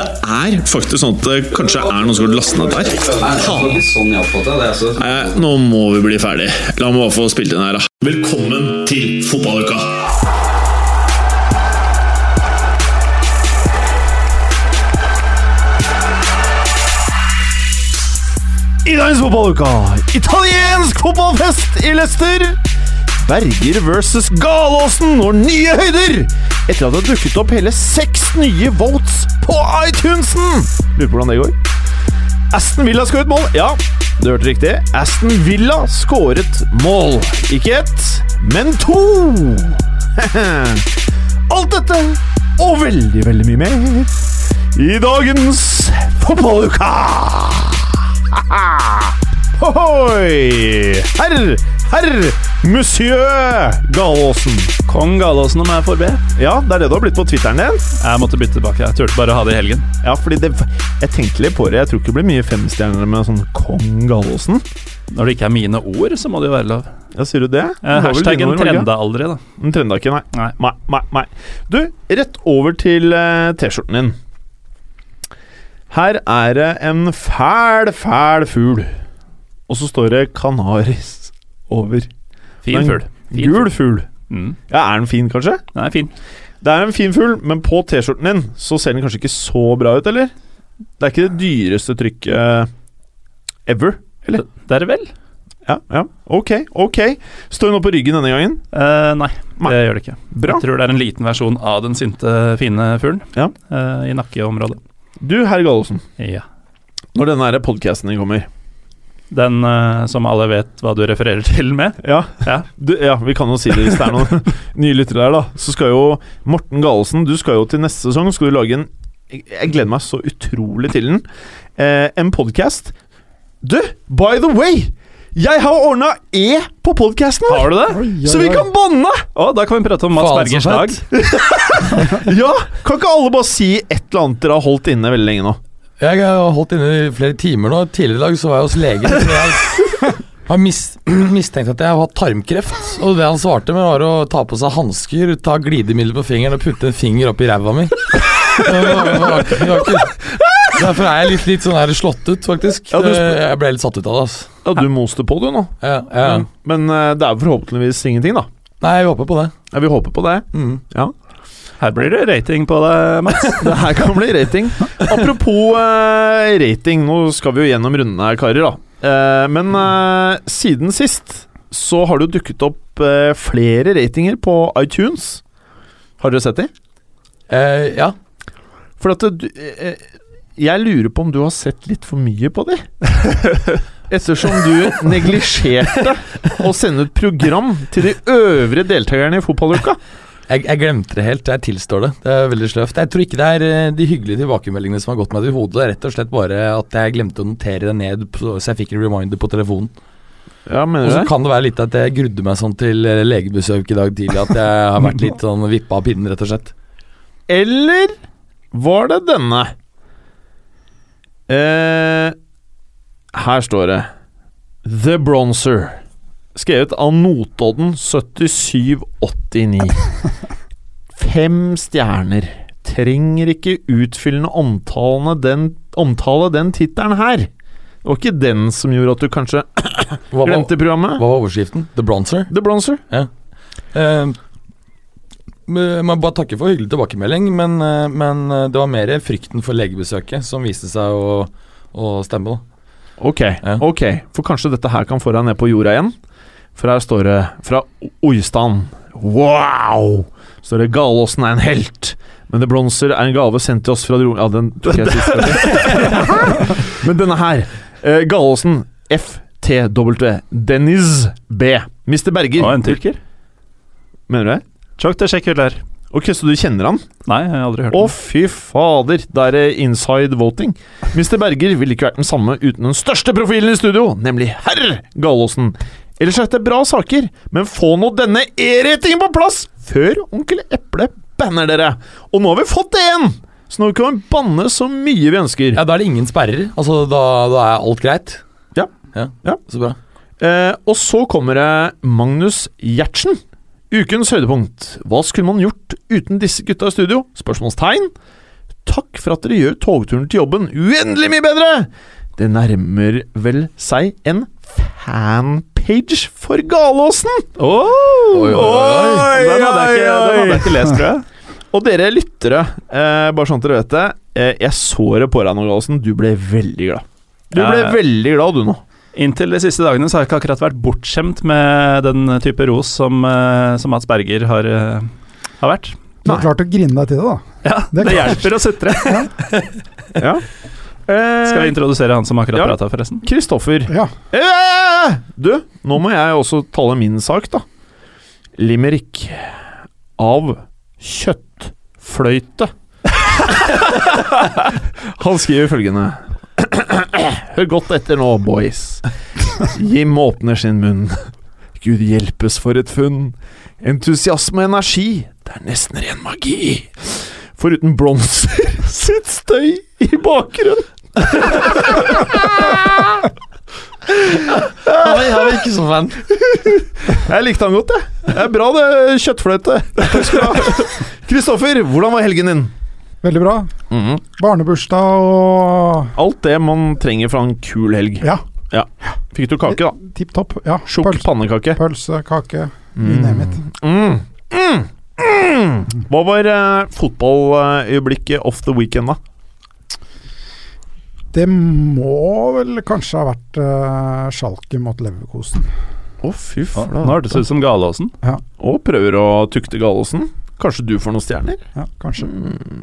Det er faktisk sånn at det kanskje er noen som har lastet ned der. Sånn. Altså. Nei, nå må vi bli ferdig. La meg bare få spilt inn her, da. Velkommen til fotballuka! I dagens fotballuka italiensk fotballfest i Leicester. Berger versus Galåsen når nye høyder! Etter at det dukket opp hele seks nye votes på iTunesen! Lurer på hvordan det går. Aston Villa skåret mål. Ja, du hørte riktig. Aston Villa skåret mål. Ikke ett, men to! Alt dette og veldig, veldig mye mer i dagens fotballuka! Ohoi! Herr, herr, monsieur Galåsen. Kong Galåsen om jeg får be. Ja, det er det du har blitt på Twitteren din. Jeg måtte bytte tilbake. Jeg turte bare å ha det i helgen. Ja, fordi det, Jeg tenkte litt på det. Jeg tror ikke det blir mye femstjerner med sånn kong Galåsen. Når det ikke er mine ord, så må det jo være lov. Ja, Sier du det? Eh, hashtaggen trenda aldri, da. Den trenda ikke, nei. Nei. Nei, nei, nei. Du, rett over til uh, T-skjorten din. Her er det en fæl, fæl fugl. Og så står det Canaris over. Fin fugl. Gul fugl. Mm. Ja, Er den fin, kanskje? Den er fin. Det er en fin fugl, men på T-skjorten din så ser den kanskje ikke så bra ut, eller? Det er ikke det dyreste trykket ever, eller? Det er det vel? Ja, ja. Ok, ok. Står den opp på ryggen denne gangen? Eh, nei, Nei. det gjør det ikke. Bra. Jeg tror det er en liten versjon av den sinte, fine fuglen Ja. eh, i nakkeområdet. Du, herr Gallosen. Ja. Når denne podkasten din kommer Den uh, som alle vet hva du refererer til med. ja, Ja. du, ja, vi kan jo si det hvis det er noen nye lyttere der, da. Så skal jo Morten Galesen, Du skal jo til neste sesong Skal du lage en Jeg gleder meg så utrolig til den. Eh, en podkast. Du, by the way! Jeg har ordna E på podkasten vår! Har du det? Så vi kan banne! Å, da kan vi prate om Mats Faen, Bergers lag. Ja! Kan ikke alle bare si et eller annet dere har holdt inne veldig lenge nå? Jeg har holdt inne i flere timer nå. Tidligere i dag så var jeg hos legen. Jeg har mis mistenkt at jeg har hatt tarmkreft. Og det han svarte med, var å ta på seg hansker, ta glidemiddel på fingeren og putte en finger opp i ræva mi. Derfor er jeg litt, litt sånn her slått ut, faktisk. Ja, jeg ble litt satt ut av det. Altså. Ja, du moste på, du, nå. Ja, ja. Men men, det er forhåpentligvis ingenting, da. Nei, vi håper på det. Ja, Vi håper på det. Mm. Her blir det rating på deg, Mats. Det her kan bli rating. Apropos uh, rating, nå skal vi jo gjennom rundene her, karer. da Uh, Men uh, siden sist så har det jo dukket opp flere ratinger på iTunes. Har dere sett de? Eh, ja. For at du, jeg lurer på om du har sett litt for mye på de. Ettersom du neglisjerte å sende ut program til de øvrige deltakerne i fotballuka. Jeg, jeg glemte det helt. Jeg tilstår det. Det er veldig sløvt. Jeg tror ikke det er eh, de hyggelige tilbakemeldingene som har gått meg til hodet. Det er rett og slett bare at jeg glemte å notere det ned, så jeg fikk en reminder på telefonen. Ja, Og så kan det være litt at jeg grudde meg sånn til eh, legebesøk i dag tidlig. At jeg har vært litt sånn vippa av pinnen, rett og slett. Eller var det denne? Eh, her står det The Bronzer. Skrevet av Notodden 7789. Fem stjerner. Trenger ikke utfyllende omtalene den, omtale den tittelen her. Det var ikke den som gjorde at du kanskje glemte programmet. hva var overskriften? The Bronzer? The Bronzer. Ja. Uh, må bare takke for hyggelig tilbakemelding, men, eh, men eh, det var mer frykten for legebesøket som viste seg å, å stemme. da. Ok, Ja. ok. For kanskje dette her kan få deg ned på jorda igjen? For her står det fra Oistan. Wow! Står det Galåsen er en helt. Men det blonser er en gave sendt til oss fra. Ja, den tok jeg sist. Men denne her. Eh, Galåsen FTW. Dennis B. Mr. Berger. Og en tyrker. Mener du det? Çok der. Ok, så du kjenner han? Nei, jeg har aldri hørt Å, oh, fy fader! Det er det inside voting. Mr. Berger ville ikke vært den samme uten den største profilen i studio, nemlig herr Galåsen. Ellers er dette bra saker, men få nå denne E-ratingen på plass før Onkel Eple banner dere! Og nå har vi fått det igjen! Så nå kan vi banne så mye vi ønsker. Ja, Da er det ingen sperrer. Altså, Da, da er alt greit. Ja. ja. Ja. Så bra. Eh, og så kommer det Magnus Gjertsen. Ukens høydepunkt. Hva skulle man gjort uten disse gutta i studio? Spørsmålstegn. Takk for at dere gjør togturen til jobben uendelig mye bedre! Det nærmer vel seg en fanpage for Galåsen! Oh, Oi, oi, oi. Den hadde jeg ikke, hadde jeg ikke lest, tror jeg. Og dere lyttere, eh, bare sånn at dere vet det. Eh, jeg så det på deg nå, Galåsen. Du ble veldig glad. Du ble ja. veldig glad, du nå. Inntil de siste dagene så har jeg ikke akkurat vært bortskjemt med den type ros som, eh, som Mats Berger har, eh, har vært. Du har klart å grine deg til det, da. Ja, Det det, er hjelper å sutre. Ja. Eh, Skal jeg introdusere han som akkurat Ja. prata, forresten? Kristoffer. Ja. Eh, Du, nå må jeg også tale min sak, da. Limerick av kjøttfløyte. Han skriver følgende Hør godt etter nå, boys. Jim åpner sin munn. Gud hjelpes for et funn. Entusiasme og energi, det er nesten ren magi. Foruten blomster sitt støy i bakgrunnen. Nei, han er ikke så fan. Jeg likte han godt, jeg. Det er bra, det. Kjøttfløyte. Kristoffer, hvordan var helgen din? Veldig bra. Barnebursdag og Alt det man trenger fra en kul helg. Ja, Fikk du kake, da? tipp topp. Ja, Tjukk pølse, pannekake. pølse, kake, you. Mm. Mm. Mm. Hva var uh, fotballøyeblikket off the weekend, da? Det må vel kanskje ha vært uh, Schalke mot Leverkosen. Å, fy Nå flate. hørtes det ut som Galåsen. Og prøver å tukte Gallosen. Kanskje du får noen stjerner? Ja, kanskje. Mm.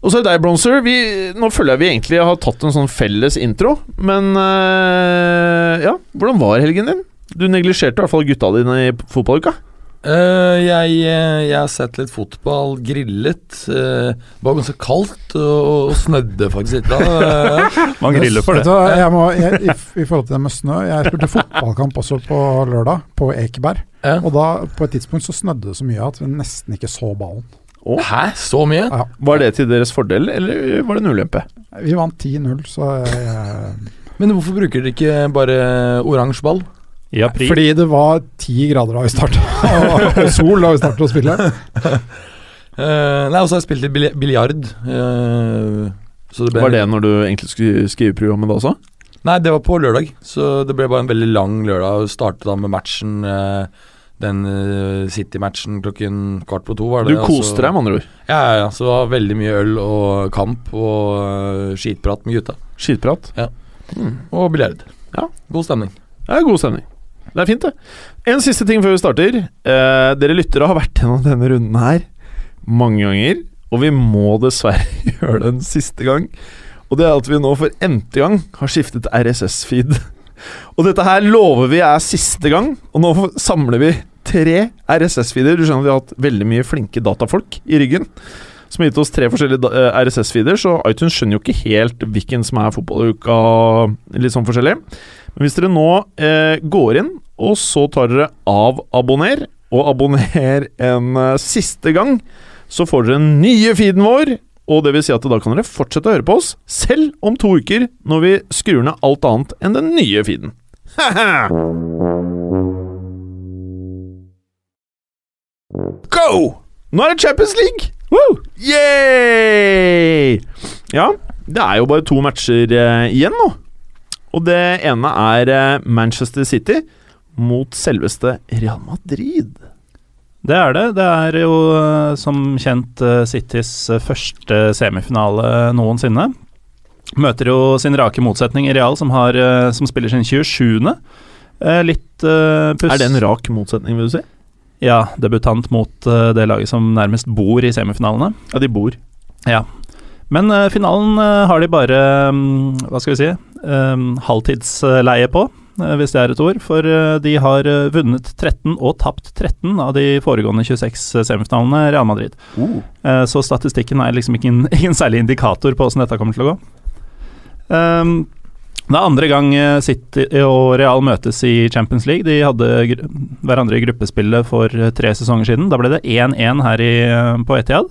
Og så er det deg, Bronzer. Vi, nå føler jeg vi egentlig har tatt en sånn felles intro. Men eh, ja, hvordan var helgen din? Du neglisjerte i hvert fall gutta dine i fotballuka. Eh, jeg, eh, jeg har sett litt fotball, grillet. Uh, det var ganske kaldt, og, og snødde faktisk litt. Da. Man griller for det. du jeg må, jeg, i, I forhold til det med snø Jeg spilte fotballkamp også på lørdag, på Ekeberg. Og da, på et tidspunkt så snødde det så mye at vi nesten ikke så ballen. Hæ, så mye? Ja, Var det til deres fordel, eller var det en ulempe? vi vant 10-0, så jeg, Men hvorfor bruker dere ikke bare oransje ball? I april. Fordi det var ti grader da vi starta, og sol da vi starta å spille. Uh, nei, og så har jeg spilt litt biljard. Uh, ble Var det når du egentlig skulle skrive programmet da også? Nei, det var på lørdag, så det ble bare en veldig lang lørdag. Vi Startet da med matchen uh, Den City-matchen klokken kvart på to, var det Du koste Altså- deg, med andre ord. Ja, ja, ja. Så det var veldig mye øl og kamp og skitprat med gutta. Skitprat. Ja Og biljard. Ja. God stemning. Er god stemning. Det er fint, det. En siste ting før vi starter. Eh, dere lyttere har vært gjennom denne runden her mange ganger, og vi må dessverre gjøre det en siste gang. Og det er at vi nå for n-te gang har skiftet RSS-feed. Og dette her lover vi er siste gang, og nå samler vi tre RSS-feeder. Du skjønner at vi har hatt veldig mye flinke datafolk i ryggen. Som har gitt oss tre forskjellige eh, RSS-feeder, så iTunes skjønner jo ikke helt hvilken som er fotballuka, litt sånn forskjellig. Men hvis dere nå eh, går inn, og så tar dere av abonner, og abonner en eh, siste gang, så får dere den nye feeden vår. Og det vil si at da kan dere fortsette å høre på oss, selv om to uker, når vi skrur ned alt annet enn den nye feeden. Go! Nå er det Champions League! Woo! Yay! Ja, det er jo bare to matcher eh, igjen nå. Og det ene er eh, Manchester City mot selveste Real Madrid. Det er det. Det er jo eh, som kjent eh, Citys første semifinale noensinne. Møter jo sin rake motsetning i Real, som, har, som spiller sin 27. Eh, Litt uh, puss... Er det en rak motsetning, vil du si? Ja, debutant mot det laget som nærmest bor i semifinalene. Ja, de bor. Men uh, finalen uh, har de bare um, Hva skal vi si? um, halvtidsleie på. uh, hvis det er et ord. For de har vunnet 13 og tapt 13 av de foregående 26 semifinalene Real Madrid. Eh, Så statistikken er liksom ikke en, ingen særlig indikator på hvordan dette kommer til å gå. Um, det er andre gang City og Real møtes i Champions League. De hadde hverandre i gruppespillet for tre sesonger siden. Da ble det 1-1 her i, på Etiad.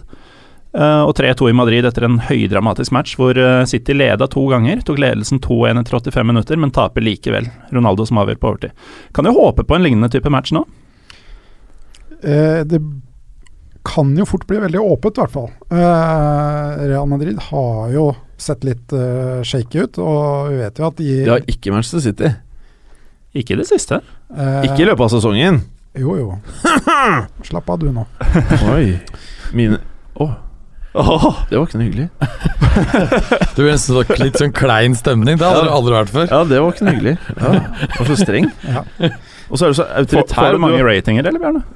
Eh, og 3-2 i Madrid etter en høydramatisk match hvor eh, City leda to ganger. Tok ledelsen 2-1 etter 85 minutter, men taper likevel. Ronaldo som avgjør på overtid. Kan jo håpe på en lignende type match nå. Eh, det kan jo fort bli veldig åpent, i hvert fall. Eh, Real Madrid har jo sett litt eh, shaky ut, og vi vet jo at de De har ikke Manchester City. Ikke i det siste. eh, Ikke i løpet av sesongen. Jo, jo. Slapp av du nå. Oi. Mine Å, det var ikke noe hyggelig. Det blir en sånn litt sånn klein stemning. Det har du aldri vært før. Ja, det var ikke noe hyggelig. Ja, det var så streng. Ja. Og så er du så autoritær. får du mange ratinger, eller, Bjarne?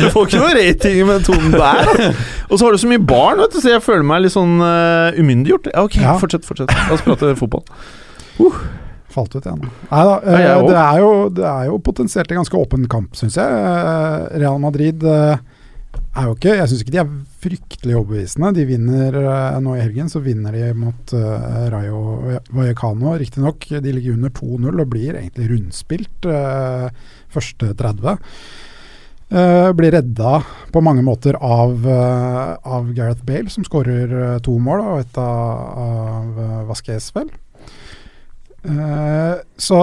Du får ikke noe rating med den tonen der. Og så har du så mye barn, vet du, så jeg føler meg litt sånn uh, umyndiggjort. Ja, ok, Ja. fortsett, fortsett. La oss prate fotball. Falt ut igjen. Nei da. Eh, det, er jo, det er jo potensielt en ganske åpen kamp, syns jeg. Eh, Real Madrid eh, er jo ikke Jeg syns ikke de er fryktelig overbevisende. De vinner nå i helgen, så vinner de mot Rayo Vallecano. Riktignok, de ligger under 2-0 og blir egentlig rundspilt første 30. Uh, blir redda på mange måter av, uh, av Gareth Bale, som skårer uh, to mål, og et av, av Vasquez, vel. Eh, så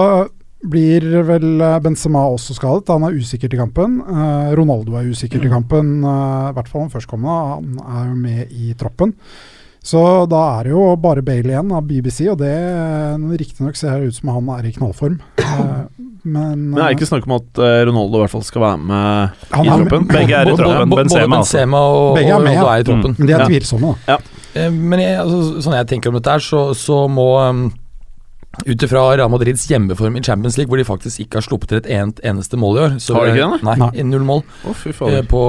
blir vel eh, Benzema også skadet. Han er usikker til kampen. Eh, Ronaldo er usikker til kampen, eh, i hvert fall den førstkommende. Han er jo med i troppen. Så da er det jo bare Bale igjen av BBC, og det riktignok ser det ut som han er i knallform. Men Men er det ikke snakk om at Ronaldo i hvert fall skal være med i er- troppen? Begge er i troppen. både Benzema, altså. Benzema og, Begge er med, Ronaldo er i troppen. Men de er tvilsomme, da. Ja. Men jeg, altså, sånn jeg tenker om dette her, så, så må um, ut ifra Real Madrids hjemmeform i Champions League, hvor de faktisk ikke har sluppet til et en, eneste mål i år så, Har de ikke det, Nei, Nei. null mål. oh, fy Eh, på,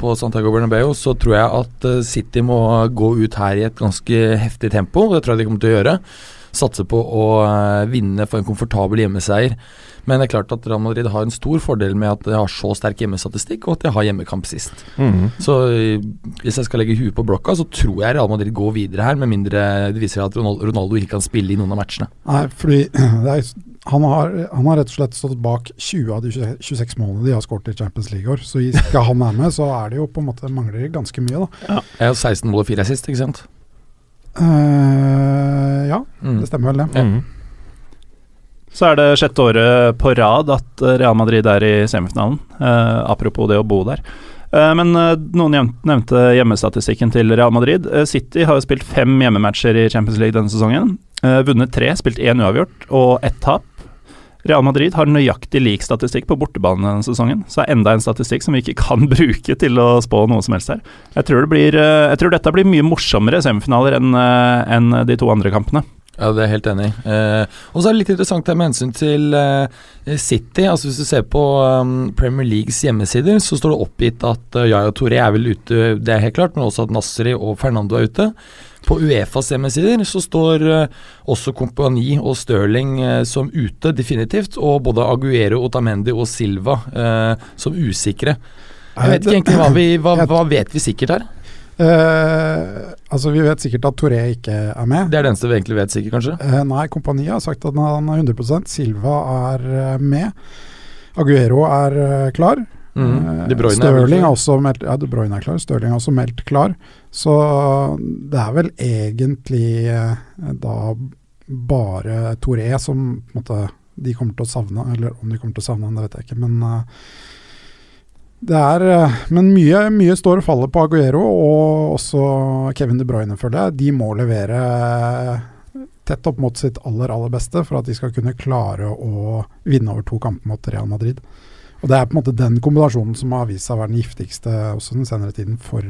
på Santiago Bernabeu, så tror jeg at eh, City må gå ut her i et ganske heftig tempo. Det tror jeg de kommer til å gjøre. Satse på å eh, vinne for en komfortabel hjemmeseier. Men det er klart at Real Madrid har en stor fordel med at de har så sterk hjemmestatistikk, og at de har hjemmekamp sist. Mhm. Så eh, hvis jeg skal legge huet på blokka, så tror jeg Real Madrid går videre her, med mindre det viser seg at Ronaldo, ikke kan spille i noen av matchene. Nei, fordi det er, han, har, han har rett og slett stått bak 20 av de 26 26 målene de har skåret i Champions League i år. Så hvis ikke han er med, så er det jo på en måte mangler det ganske mye, da. Jeg har 16 mål og 4 sist, ikke sant? Eh, ja, Mm. det stemmer vel det. Mhm. Så er det sjette året på rad at Real Madrid er i semifinalen. Uh, apropos det å bo der. Eh, men noen nevnte hjemmestatistikken til Real Madrid. City har jo spilt fem hjemmematcher i Champions League denne sesongen. Eh, vunnet tre, spilt én uavgjort og ett tap. Real Madrid har nøyaktig lik statistikk på bortebane denne sesongen, så er enda en statistikk som vi ikke kan bruke til å spå noe som helst her. Jeg tror, det blir, eh, jeg tror dette blir mye morsommere semifinaler enn en de to andre kampene. Ja, det er jeg helt enig i. Eh, og så er det litt interessant det med hensyn til eh, City. Altså Hvis du ser på um, Premier Leagues hjemmesider, så står det oppgitt at uh, Yaya Touré er vel ute, det er helt klart, men også at Nasri og Fernando er ute. På Uefas hjemmesider så står eh, også Kompani og Stirling eh, som ute, definitivt. Og både Aguero, Otamendi og Silva eh, som usikre. Jeg vet ikke egentlig hva vi Hva, hva vet vi sikkert her? Uh, altså, vi vet sikkert at Toré ikke er med. Det er det eneste vi egentlig vet sikkert, kanskje? Uh, nei, kompaniet har sagt at han er 100% Silva er uh, med. Aguero er klar. Mm. De Bruyne er Stirling har også meldt Ja, De Bruyne er klar. Stirling er også meldt klar. Så det er vel egentlig eh, da bare Toré som på en måte, de kommer til å savne. Eller om de kommer til å savne han, det vet jeg ikke. Men eh, det er eh, Men mye, mye står og faller på Aguero, og også Kevin De Bruyne, føler jeg. De må levere tett opp mot sitt aller, aller beste for at de skal kunne klare å vinne over to kamper mot Real Madrid. Og Det er på en måte den kombinasjonen som har vist seg å være den giftigste også den senere tiden for,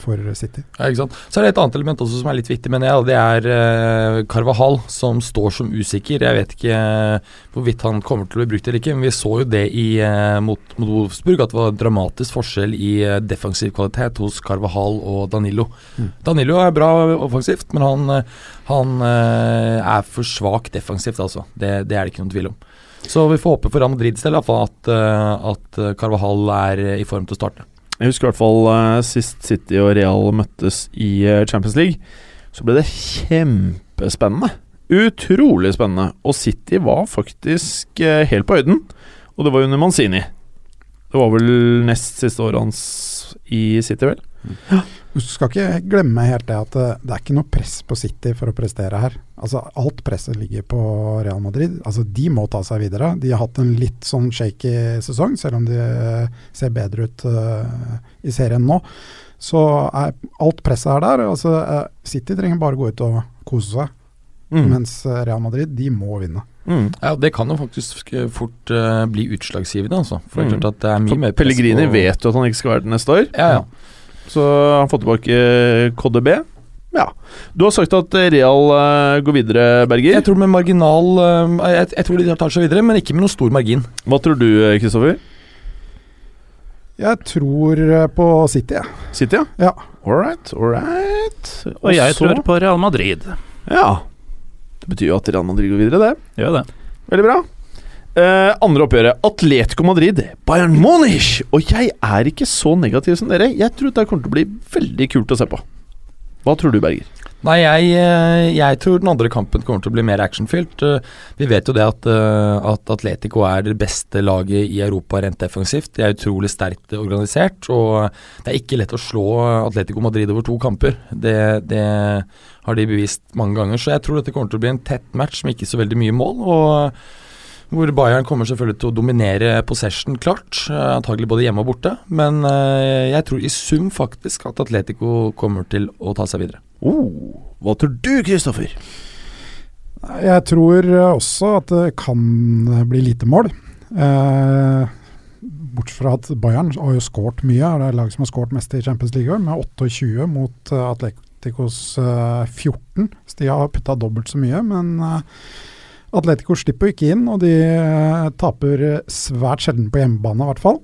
for City. Ja, ikke sant? Så er det et annet element også som er litt viktig, mener jeg. og Det er uh, Carvahall, som står som usikker. Jeg vet ikke uh, hvorvidt han kommer til å bli brukt eller ikke, men vi så jo det i, uh, mot, mot Wolfsburg, at det var dramatisk forskjell i defensiv kvalitet hos Carvahal og Danilo. Mm. Danilo er bra offensivt, men han, han er for svak defensivt, altså. Det, det, er det ikke noen tvil om. Så vi får håpe for Real Madrids del at, at Carvahal er i form til å starte. Jeg husker i hvert fall uh, sist City og Real møttes i uh, Champions League. Så ble det kjempespennende. Utrolig spennende. Og City var faktisk uh, helt på høyden. Og det var under Manzini. Det var vel nest siste året hans i City, vel? Ja. Du skal ikke glemme helt det at det, det er ikke noe press på City for å prestere her. Altså Alt presset ligger på Real Madrid. Altså De må ta seg videre. De har hatt en litt sånn shaky sesong, selv om de ser bedre ut uh, i serien nå. Så er alt presset er der. Altså uh, City trenger bare gå ut og kose seg. Mm. Mens Real Madrid, de må vinne. Mm. Ja, Det kan jo faktisk fort uh, bli utslagsgivende, altså. For det er klart at det er mye For mer Pellegrini vet jo at han ikke skal være der neste år. Ja, ja. Så han får tilbake KDB. Ja. Du har sagt at Real uh, går videre, Berger. Jeg tror med marginal uh, jeg, jeg, tror de tar seg videre, men ikke med noen stor margin. Hva tror du, Kristoffer? Jeg tror på City, jeg. Ja. City, ja? ja. All right, all right. Og, jeg så, tror på Real Madrid. Ja. Betyr jo at Real Madrid går videre, det. Gjør det. Veldig bra. Uh, andre oppgjøret. Atletico Madrid, Bayern Munich. Og jeg er ikke så negativ som dere. Jeg tror det kommer til å bli veldig kult å se på. Hva tror du, Berger? Nei, jeg, eh, jeg, tror den andre kampen kommer til å bli mer actionfylt. Eh, vi vet jo det at, at, Atletico er det beste laget i Europa rent defensivt. De er utrolig sterkt organisert, og det er ikke lett å slå Atletico Madrid over to kamper. Det, det har de bevist mange ganger, så jeg tror dette kommer til å bli en tett match med ikke så veldig mye mål. og hvor Bayern kommer selvfølgelig til å dominere possession, klart. Antagelig både hjemme og borte. Men jeg tror i sum faktisk at Atletico kommer til å ta seg videre. Oh, hva tror du, Kristoffer? Jeg tror også at det kan bli lite mål. Eh, Bortsett fra at Bayern har jo skåret mye. Det er laget som har skåret mest i Champions League med 28 mot Atleticos 14. Så de har putta dobbelt så mye, men Atletico slipper ikke inn, og de eh, taper svært sjelden på hjemmebane, i hvert fall.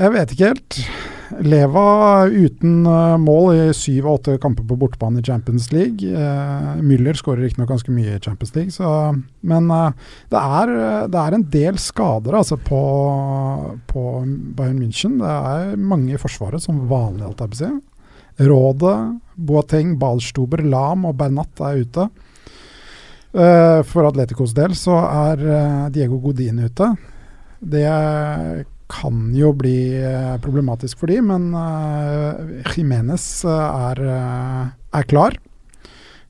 Jeg vet ikke helt. Leva uten uh, mål i syv av åtte kamper på bortebane i Champions League. Uh, Müller skårer riktignok ganske mye i Champions League, så, men uh, det, er, det, er, en del skader altså, på, på, Bayern München. Det er mange i Forsvaret, som vanlig, alt jeg vil si. Rådet, Boateng, Balstuber, Lam og Bernat er ute. Uh, for Atleticos del så er uh, Diego Godin ute. Det kan jo bli uh, problematisk for de, men Jimenez er, er, klar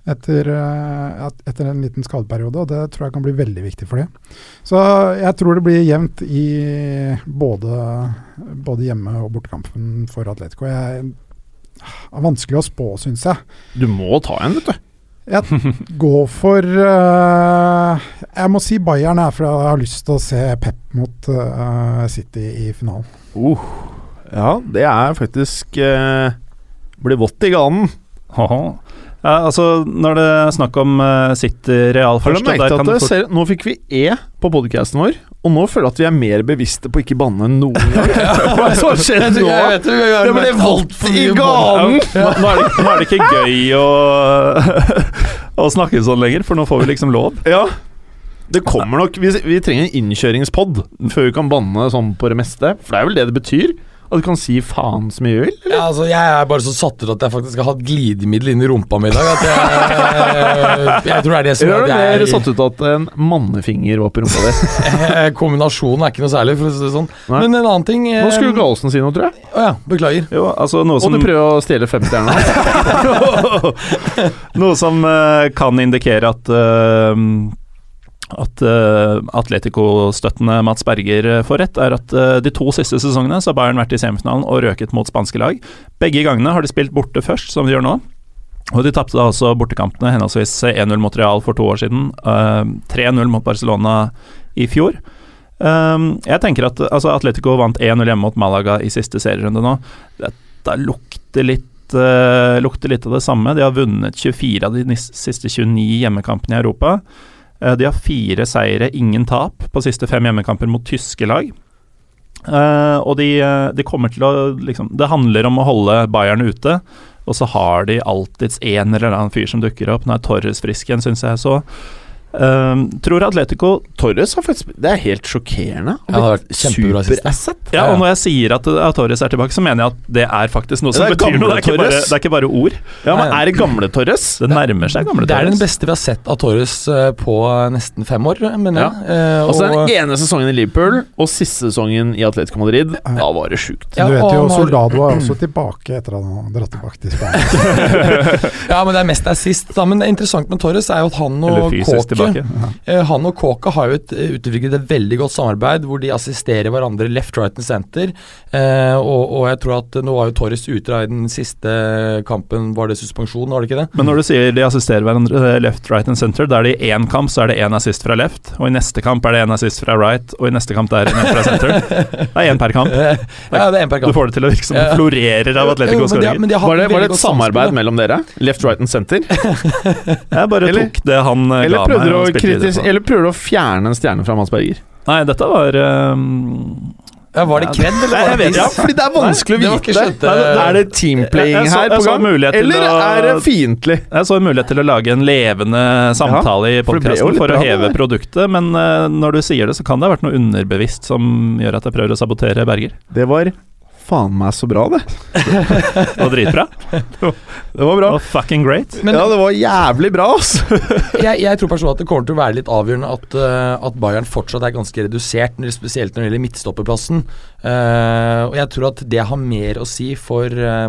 etter, etter, en liten skadeperiode, og det tror jeg kan bli veldig viktig for de. Så jeg tror det blir jevnt i både, både hjemme- og bortekampen for Atletico. Jeg, det er vanskelig å spå, syns jeg. Du må ta en, vet du. Jeg går for uh, Jeg må si Bayern er for jeg har lyst til å se Pep mot uh, City i finalen. Uh, ja, det er faktisk uh, Blir vått i ganen. Ja, altså, når det er snakk om City Real først merket at fort... ser, Nå fikk vi E på podcasten vår, og nå føler jeg at vi er mer bevisste på ikke banne noen gang. Hva er det som har skjedd jeg Det ble voldt i ganen! Nå, nå, er det, nå er det ikke gøy å, å snakke sånn lenger, for nå får vi liksom lov. Ja det kommer nok Vi, vi trenger en innkjøringspod før vi kan banne sånn på det meste. For det er vel det det betyr? At du kan si faen så mye du vil? Ja, altså, jeg er bare så satt ut at jeg faktisk har hatt glidemiddel inn i rumpa mi i dag. At jeg, jeg, tror det er det som er det mer satt ut at en mannefinger var på rumpa di? Kombinasjonen er ikke noe særlig, for å si det sånn. Nei. Men en annen ting Nå skulle Gallosen si noe, tror jeg. Å ja, beklager. Jo, altså, noe som, Og du prøver å stjele femstjerna? noe som uh, kan indikere at uh, at uh, Atletico-støttende Mats Berger eh, får rett, er at uh, de to siste sesongene så har Bayern vært i semifinalen og røket mot spanske lag. Begge gangene har de spilt borte først, som de gjør nå. Og de tapte også bortekampene henholdsvis 1-0 mot Real for to år siden, uh, 3-0 mot Barcelona i fjor. Um, jeg tenker at altså Atletico vant 1-0 hjemme mot Malaga i siste serierunde nå. Dette lukter litt, lukter litt av det samme. De har vunnet 24 av de siste 29 hjemmekampene i Europa. Eh, de har fire seire, ingen tap, på siste fem hjemmekamper mot tyske lag. Eh, og de, eh, de kommer til å liksom Det handler om å holde Bayern ute. Og så har de alltids en eller annen fyr som dukker opp. Nå er Torres frisk igjen, syns jeg så. Eh, tror Atletico Torres har faktisk Det er helt sjokkerende. Ja. Superasset. Ja, og når jeg sier at, at Torres er tilbake, så mener jeg at det er faktisk noe som Det betyr noe. Det er, ikke bare, det er ikke bare ord. Ja, men er det gamle Torres? Det nærmer seg gamle Torres. Det er den beste vi har sett av Torres eh, på nesten fem år, mener jeg. Eh, Altså og- Den ene sesongen i Liverpool og siste sesongen i Atletico Madrid. Da var det sjukt. Ja, du vet jo, Soldado er også tilbake etter at han har dratt tilbake til Spania. Ja, men det er mest assist. Da. Men det er interessant med Torres er jo at han og fysisk Kåke tilbake. eh, Han og Kåke har jo et, eh, utviklet et veldig godt samarbeid hvor de assisterer hverandre left, right and center. Eh, og, og jeg tror at nå var jo Torres ute i den siste kampen, var det suspensjon, var det ikke det? Men når du sier de assisterer hverandre eh, left, right and center, da er det i én kamp så er det én assist fra left, og i neste kamp er det én assist fra right, og i neste kamp det er en fra center. Det er én per kamp. Ja, det er en per kamp. Du får det til å virke som Ja. det florerer av Atletico skåringer. Var det, var det et samarbeid mellom dere? Left, right and center? Jeg bare Eller- tok det han Eller ga meg. Du å, og kritis eller prøver du å fjerne en stjerne fra Mads Berger? Nei, dette var um, Ja, var det kred, eller Nei, var jeg det vet? Ja, fordi det er vanskelig Nei, å vite. Det Er det teamplaying Jeg- jeg så- her på gang? Eller å- er det fiendtlig? Jeg så en mulighet til å lage en levende samtale i for ble jo podkasten litt for å heve det. produktet, men uh, når du sier det, så kan det ha vært noe underbevisst som gjør at jeg prøver å sabotere Berger. Det var faen meg så bra, det. Det var dritbra. Det var bra. Og fucking great. Men- ja, det var jævlig bra, altså. jeg, jeg tror personlig at det kommer til å være litt avgjørende at, eh, at Bayern fortsatt er ganske redusert, spesielt når det gjelder midtstopperplassen. Uh, og jeg tror at det har mer å si for eh,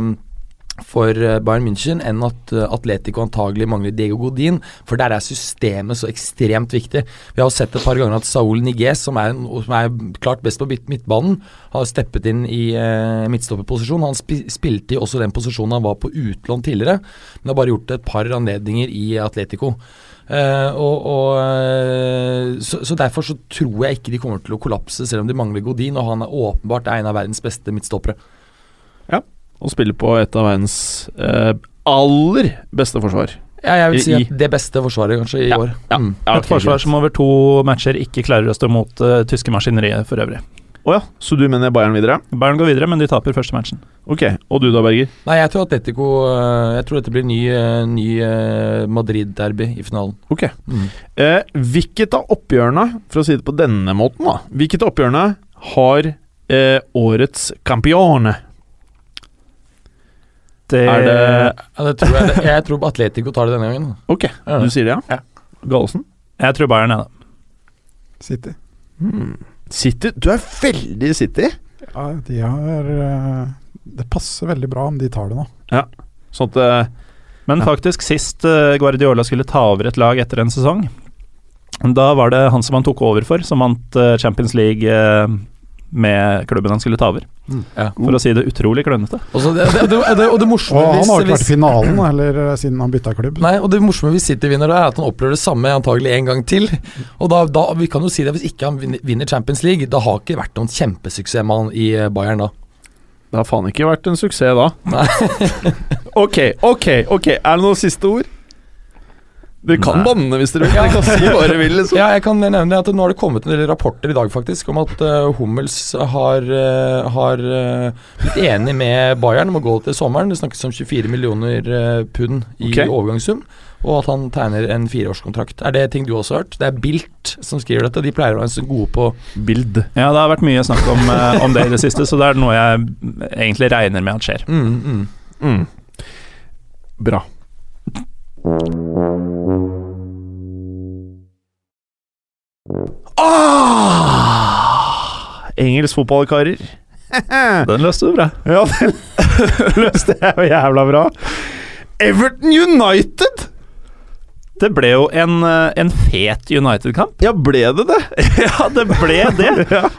for eh, Bayern München enn at eh, Atletico antagelig mangler Diego Godin, for der er systemet så ekstremt viktig. Vi har sett et par ganger at Saul Niguez, som er, som er klart best på midtbanen, har steppet inn i eh, midtstopperposisjon. Han sp spilte i også den posisjonen han var på utlån tidligere, men har bare gjort et par anledninger i Atletico. Uh, og, og, så, så Derfor så tror jeg ikke de kommer til å kollapse, selv om de mangler Godin, og han er åpenbart en av verdens beste midtstoppere. Og spiller på et av verdens eh, aller beste forsvar. Ja, jeg vil si at det beste forsvaret kanskje i Ja, år. ja. Mm. Ja, Et forsvar som over to matcher ikke klarer å stå mot uh, tyske maskineriet for øvrig. Å ja, så du mener Bayern videre? Bayern går videre, men de taper første matchen. Ok, og du da, Berger? Nei, jeg tror Atletico eh, Jeg tror dette blir ny, eh, ny Madrid-derby i finalen. Ok. Mm. Eh, hvilket av oppgjørene, for å si det på denne måten, da Hvilket av oppgjørene har eh, årets campione? Det, Er det Ja, det tror jeg, jeg tror Atletico tar det denne gangen. Ok, du sier det, ja? Gallosen? Jeg tror Bayern er det. City. Hmm. City Du er veldig City. Ja, de har eh, Det passer veldig bra om de tar det nå. Ja, Sånn at eh, Men Ja. faktisk, sist eh, Guardiola skulle ta over et lag etter en sesong, da var det han som han tok over for, som vant eh, Champions League eh, med klubben han skulle ta over. Ja. For å si det utrolig klønete. Og, det, det, og det morsomme Og han har ikke vært i finalen heller eh, siden han bytta klubb. Nei, og det morsomme hvis City vinner, da er at han opplever det samme antagelig en gang til. Og da, da Vi kan jo si det, hvis ikke han vinner- vinner Champions League, da har ikke vært noen kjempesuksess med han i eh, Bayern da. Det har faen ikke vært en suksess da. Nei. ok, ok, ok. Er det noen siste ord? Dere kan Nei. banne hvis dere vil. Dere kan si hva dere vil. Liksom. Ja, jeg kan nevne at Nå har det kommet en del rapporter i dag faktisk om at uh, Hummels har, uh, har eh, blitt enig med Bayern om å gå til sommeren. Det snakkes om 24 millioner pund i okay. overgangssum. Og at han tegner en fireårskontrakt. Er det ting du også har hørt? Det er Bilt som skriver dette. De pleier å være så gode på Bild. Ja, det har vært mye snakk om, om det i det siste, så det er noe jeg egentlig regner med at skjer. mm, mm. Mm. Bra. Ah! Engelsk fotballkarer. Den løste du bra. Ja, den løste jeg jo jævla bra. Everton United! Det ble jo en, eh, en fet United-kamp. Ja, ble det det? Ja, det ble det!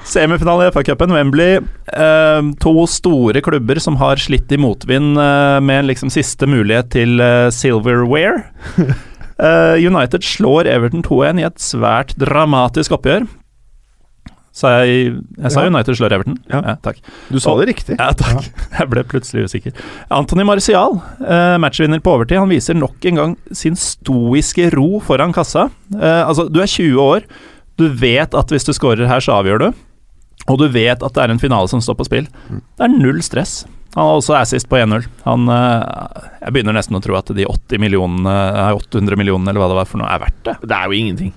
Semifinale i FA-cupen, Wembley. Eh, to store klubber som har slitt i motvind eh, med liksom siste mulighet til eh, silverware. Eh, United slår Everton 2-1 i et svært dramatisk oppgjør. Sa jeg Jeg sa Ja. United slår Everton? Ja. takk. Du sa det riktig. Ja, takk. Jeg ble plutselig usikker. Anthony Marcial, eh, matchvinner på overtid, han viser nok en gang sin stoiske ro foran kassa. Eh, altså, du er 20 år, du vet at hvis du scorer her, så avgjør du. Og du vet at det er en finale som står på spill. Det er null stress. Han har også assist på 1-0. Han eh, Jeg begynner nesten å tro at de 80 millionene, eh, 800 millionene eller hva det var for noe, er verdt det. Det er jo ingenting.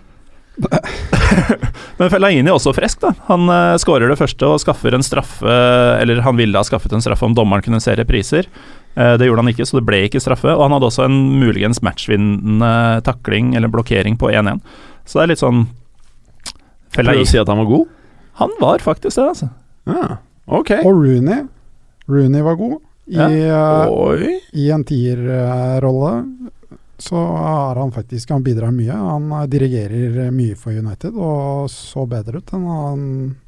Men Fellaini er også frisk, da. Han uh, skårer det første og skaffer en straffe Eller han ville ha skaffet en straffe om dommeren kunne se repriser. Eh, det gjorde han ikke, så det ble ikke straffe. Og han hadde også en muligens matchvinnende takling eller blokkering på 1-1. Så det er litt sånn Prøver Fellaini du å si at han var god? Han var faktisk det, altså. Ja, ok. Og Rooney. Rooney var god. I, ja. I en tierrolle så er han faktisk Han bidrar mye. Han eh, dirigerer mye for United og så bedre ut enn han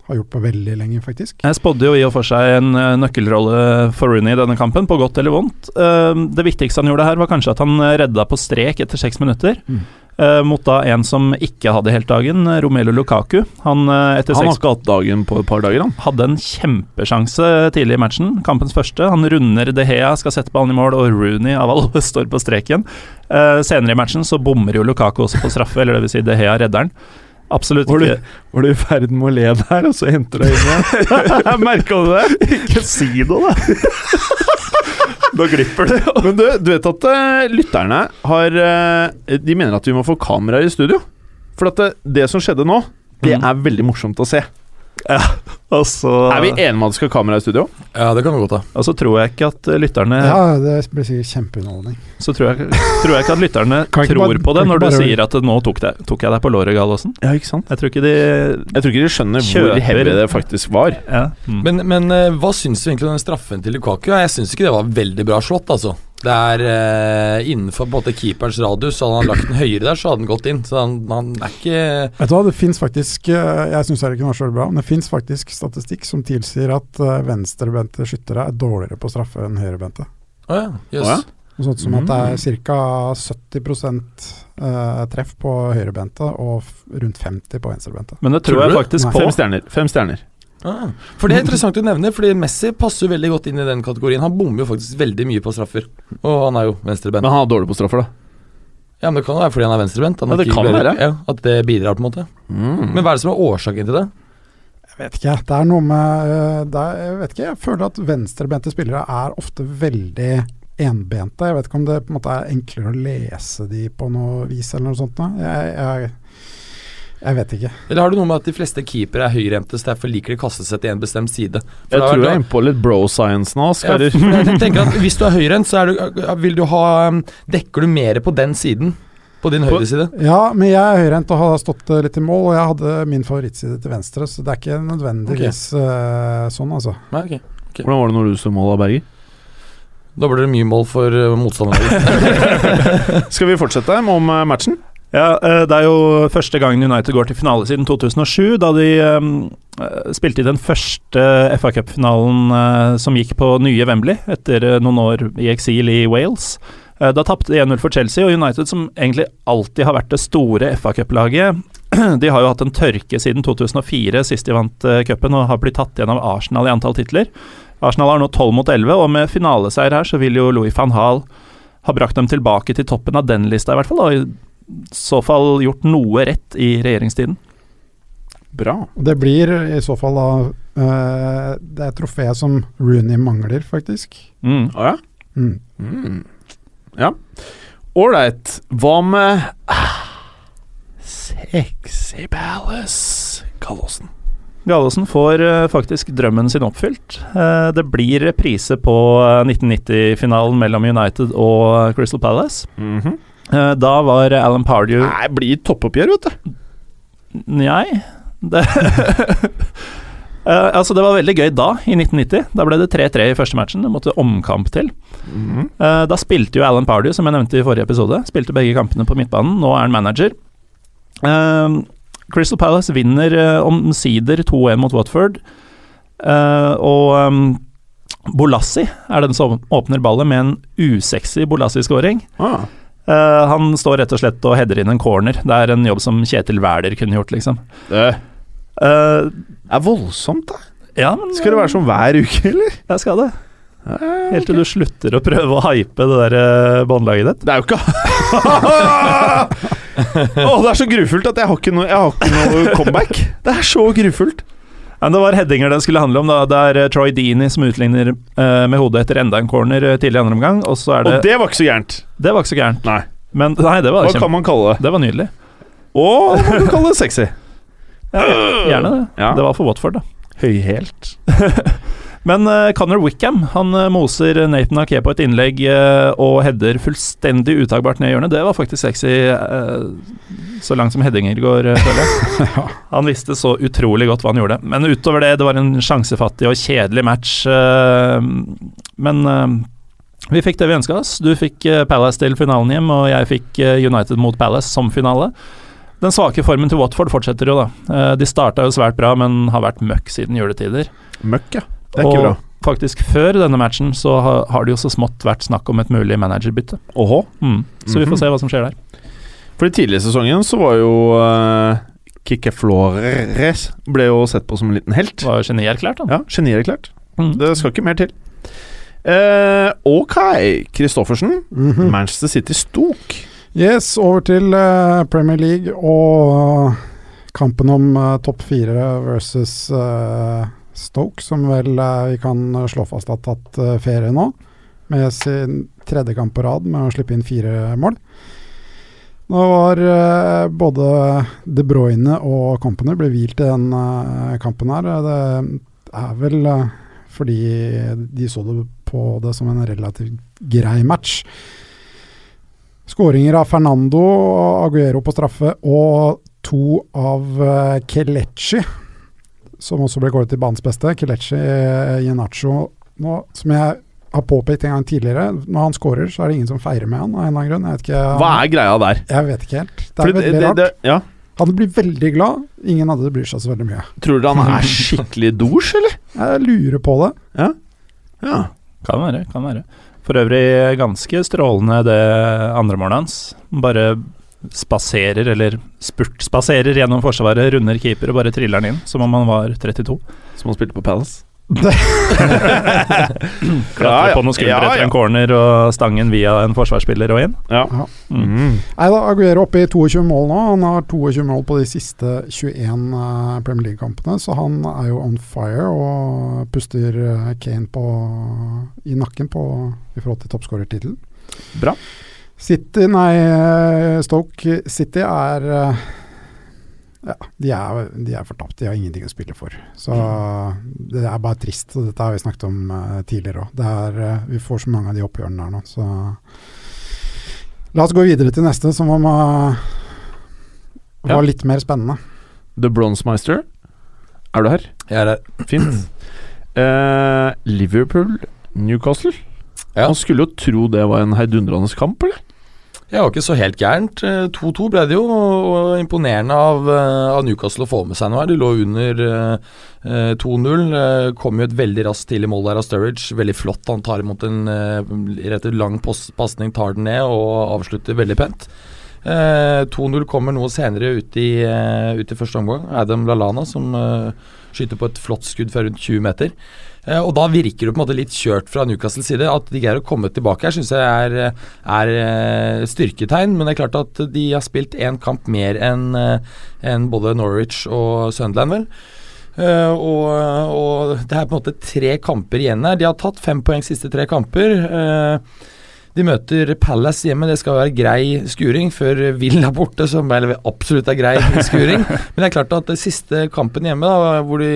har gjort på veldig lenge, faktisk. Jeg spådde jo i og for seg en eh, nøkkelrolle for Rooney i denne kampen, på godt eller vondt. Eh, Det viktigste han gjorde her, var kanskje at han redda på strek etter seks minutter. Mm. eh, Mot da en som ikke hadde helt dagen, Romelu Lukaku. Han, etter Han har seks ikke hatt dagen på et par dager, han. hadde en kjempesjanse tidlig i matchen, kampens første. Han runder De Hea, skal sette ballen i mål, og Rooney av alle står på streken. Eh, senere i matchen så bommer jo Lukaku også på straffe, eller det vil si De Hea redder den. Absolutt Var du, ikke var du i ferd med å le der, og så henter du inn igjen? Merka du det? Ikke si noe, da! Da glipper det. Men du, du vet at uh, lytterne har uh, De mener at vi må få kameraer i studio. For at det, det som skjedde nå, det Mm. er veldig morsomt å se. Og så, Er vi enige om at det skal kamera i studio? Ja, det kan vi godt ha. og så tror jeg ikke at eh, lytterne Ja, det blir sikkert kjempeunderholdning. Så tror jeg, tror jeg ikke at lytterne ikke tror bare- på det når du bare- sier at nå tok, det, tok jeg deg på låret, Gallosen. Ja, ikke sant? Jeg tror ikke de Jeg tror ikke de skjønner hvor heavy det faktisk var. ja. mm. Men, men eh, hva syns du egentlig om den straffen til Lukaku? Jeg syns ikke det var veldig bra slått, altså. Det er eh, innenfor både keeperens radius, så hadde han lagt den høyere der, så hadde den gått inn. Så han, han er ikke Vet du hva, det fins faktisk eh, Jeg syns ikke det var så bra, men det fins faktisk statistikk som tilsier at eh, venstrebente skyttere er dårligere på straffe enn høyrebente. Å ja, Yes. Oh, ja. Noe sånt som at det er ca. 70 Uh, treff på høyrebente og f rundt 50 på venstrebente. Men det Tror tror jeg faktisk Nei. på. Fem stjerner. Fem stjerner. Ah, for det er interessant du nevner, fordi Messi passer jo veldig godt inn i den kategorien. Han bommer jo faktisk veldig mye på straffer, og han er jo venstrebent. Men han er dårlig på straffer, da. Ja, men Det kan jo være fordi han er venstrebent. Han Ja, det kan være. Ja, At det bidrar, på en måte. Mm. Men hva er det som er årsaken til det? Jeg vet ikke, det er noe med eh, det er, Jeg vet ikke, jeg føler at venstrebente spillere er ofte veldig enbente. Jeg vet ikke om det på en måte er enklere å lese de på noe vis eller noe sånt. Jeg, jeg, jeg vet ikke. Eller har du noe med at de fleste keepere er høyrehendte, så derfor liker de å kaste seg til en bestemt side? For Jeg tror jeg er inne på litt bro science nå, Ja, Skarer. for jeg tenker at Hvis du er høyrehendt, så er du, vil du ha um, Dekker du mer på den siden? På din høyre side? Ja, men jeg er høyrehendt og har stått eh, litt i mål, og jeg hadde min favorittside til venstre, så det er ikke nødvendigvis okay. sånn, altså. Nei, ok. Hvordan var det når du så mål av Berger? Da blir det mye mål for uh, motstanderen. Skal vi fortsette om eh, matchen? Ja, eh, Det er jo første gangen United går til finale siden 2007, da de um, spilte i den første FA Cup-finalen uh, som gikk på nye Wembley, etter noen år i eksil i Wales. Uh, Da tapte de 1-0 for Chelsea, og United, som egentlig alltid har vært det store FA Cup-laget, de har jo hatt en tørke siden 2004, sist de vant cupen, og har blitt tatt igjen av Arsenal i antall titler. Arsenal har nå 12 mot 11, og med finaleseier her så vil jo Louis van Hall ha brakt dem tilbake til toppen av den lista, i hvert fall. I så fall gjort noe rett i regjeringstiden. Bra. Det blir i så fall da uh, det er trofeet som Rooney mangler, faktisk. Mm. Å ja? Mm. Mm. Ja. Ålreit. Hva med ah, Sexy Palace, Gallosen? Gallosen får uh, faktisk drømmen sin oppfylt. Uh, det blir reprise på eh, 1990-finalen mellom United og Crystal Palace. Mhm. Eh, da var Alan Pardew Nei, det blir toppoppgjør, vet du. Nei. Det uh, altså Det var veldig gøy da, i 1990. Da ble det 3-3 i første matchen. Det måtte omkamp til. Eh, da spilte jo Alan Pardew, som jeg nevnte i forrige episode, spilte begge kampene på midtbanen. Nå er han manager. Uh, Crystal Palace vinner uh, omsider 2-1 mot Watford. Eh, og um, Bolassi er den som åpner ballet med en usexy Bolassi-skåring. Ah. Eh, han står rett og slett og header inn en corner. Det er en jobb som Kjetil Wæler kunne gjort, liksom. Det, Eh, er voldsomt, da. ja, men Skal det være sånn hver uke, eller? Jeg skal det. Helt til du slutter å prøve å hype det der eh, båndlaget ditt. Det er jo ikke Å, det er så grufullt at jeg har ikke noe, har ikke noe comeback. Det er så grufullt. Men det var headinger den skulle handle om. da Det er eh, Troy Deeney som utligner uh, med hodet etter enda en corner eh, tidlig i andre omgang. Og så er det Og det var ikke så gærent. Det var ikke så gærent. Nei. Men nei, det var Hva kjempe... kan man kalle det? Det var nydelig. Og hva kan du kalle det sexy? Ja, gjerne det. Ja. Det var for Watford, da. Høyhælt. Men uh, Conor Wickham han eh, moser Nathan Ake på et innlegg uh, og header fullstendig utagbart ned i hjørnet. Det var faktisk sexy uh, så langt som headinger går, føler jeg. Han visste så utrolig godt hva han gjorde. Men utover det, det var en sjansefattig og kjedelig match. eh, men eh, vi fikk det vi ønska oss. Du fikk eh, Palace til finalen hjem, og jeg fikk eh, United mot Palace som finale. Den svake formen til Watford fortsetter jo, da. Eh, de starta jo svært bra, men har vært møkk siden juletider. Møkk, ja. Det er ikke og bra. faktisk før denne matchen så har, har det jo så smått vært snakk om et mulig managerbytte. Oho. Mm. Så vi Mhm. får se hva som skjer der. For i tidligere sesongen så var jo uh, Kike Flores ble jo sett på som en liten helt. Var genierklært, han. Ja, Genierklært. Mm. Det skal ikke mer til. Uh, ok, Christoffersen. Mhm. Manchester City Stok. Yes, over til uh, Premier League og kampen om uh, topp fire versus eh, Stoke, som vel eh, vi kan slå fast har tatt eh, ferie nå, med sin tredje kamp på rad med å slippe inn fire mål. Nå var eh, både De Bruyne og Company ble hvilt i den kampen her. Det er vel fordi de så det på det som en relativt grei match. Skåringer av Fernando og Aguero på straffe og to av Kelechi, som også ble kåret til banens beste. Kelechi uh, nå, som jeg har påpekt en gang tidligere, når han skårer, så er det ingen som feirer med han av en eller annen grunn. Jeg vet ikke, Hva er greia der? Jeg vet ikke helt. Det er Fordi veldig det- rart. det- ja. Han blir veldig glad, ingen andre bryr seg så veldig mye. Tror dere han er skikkelig dors, eller? Jeg lurer på det. Ja. Kan være, kan være. For øvrig ganske strålende det andre målet hans. Bare spaserer, eller spurtspaserer gjennom forsvaret, runder keeper og bare triller den inn, som om han var 32. Som han spilte på Palace. Klatre på noen skuldre Ja, etter en corner og stangen via en forsvarsspiller og inn. Ja. Ja. Mm. Eida, Aguero oppe i 22 mål nå. Han har 22 mål på de siste 21 eh, Premier League-kampene, så han er jo on fire og puster eh, Kane på, i nakken på, i forhold til toppskårertittelen. Bra. City, nei, eh, Stoke City er eh, ja, de er, de er fortapt. De har ingenting å spille for. Så det er bare trist. og Dette har vi snakket om eh, tidligere òg. Vi får så mange av de oppgjørene der nå, så La oss gå videre til neste, som var, var Ja. litt mer spennende. The Bronzemeister. Er du her? Jeg er her. Fint. Eh, Liverpool, Newcastle. Ja. Man skulle jo tro det var en heidundrende kamp, eller? Det var ikke så helt gærent. Eh, 2-2 ble det jo, og imponerende av, eh, av Newcastle å få med seg noe her. De lå under eh, eh, 2-0. eh, Kom jo et veldig raskt tidlig mål der av Sturridge. Veldig flott. Han tar imot en eh, rett og lang pasning, tar den ned og avslutter veldig pent. Eh, 2-0 kommer noe senere ut i, uh, ut i første omgang. Adam Lallana som uh, skyter på et flott skudd fra rundt 20 meter. Eh, og da virker det på en måte litt kjørt fra Newcastles side. At de greier å komme tilbake her, syns jeg er, er eh, styrketegn. Men det er klart at de har spilt én kamp mer enn en både Norwich og Sunderland, vel. Eh, og, og det er på en måte tre kamper igjen her. De har tatt fem poeng siste tre kamper. Eh, de møter Palace hjemme, det skal være grei skuring. Før Villa borte, som absolutt er grei skuring. Men det er klart at det siste kampen hjemme, da, hvor de,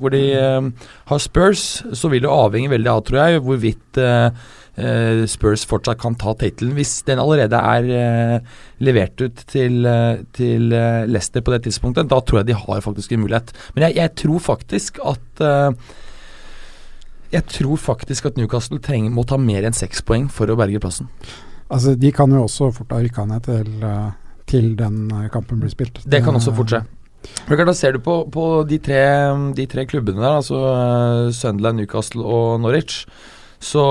hvor de uh, har Spurs, så vil det avhenge veldig av, tror jeg, hvorvidt uh, Spurs fortsatt kan ta tittelen. Hvis den allerede er levert ut til, til Leicester på det tidspunktet, da tror jeg de har faktisk en mulighet. Men jeg, jeg tror faktisk at jeg tror faktisk at Newcastle trenger, må ta mer enn seks poeng for å berge plassen. Altså, De kan jo også fort ha rykka ned til, eh, til den eh, kampen blir spilt. Det kan også fort skje. Da ser du på, på de, tre, de tre klubbene der, altså eh, Sunderland, Newcastle og Norwich. så,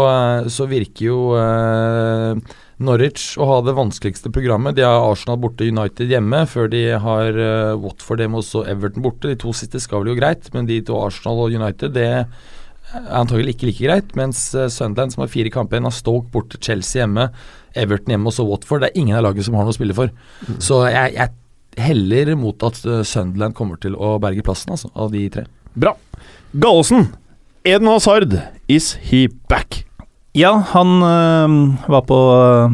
så virker jo eh, Norwich å ha det vanskeligste programmet. De har Arsenal borte, United hjemme, før de har eh, Watford hjemme og Everton borte. De to siste skal vel jo greit, men de to Arsenal og United, det antagelig ikke like greit. Mens eh, Sunderland, som har fire kamper igjen, har Stoke borte, Chelsea hjemme, Everton hjemme og så Watford. Det er ingen av lagene som har noe å spille for. Så jeg, jeg heller mot at eh, Sunderland kommer til å berge plassen, altså, av de tre. Bra. Gallosen. Eden Hazard, is he back? Ja, han øh, var på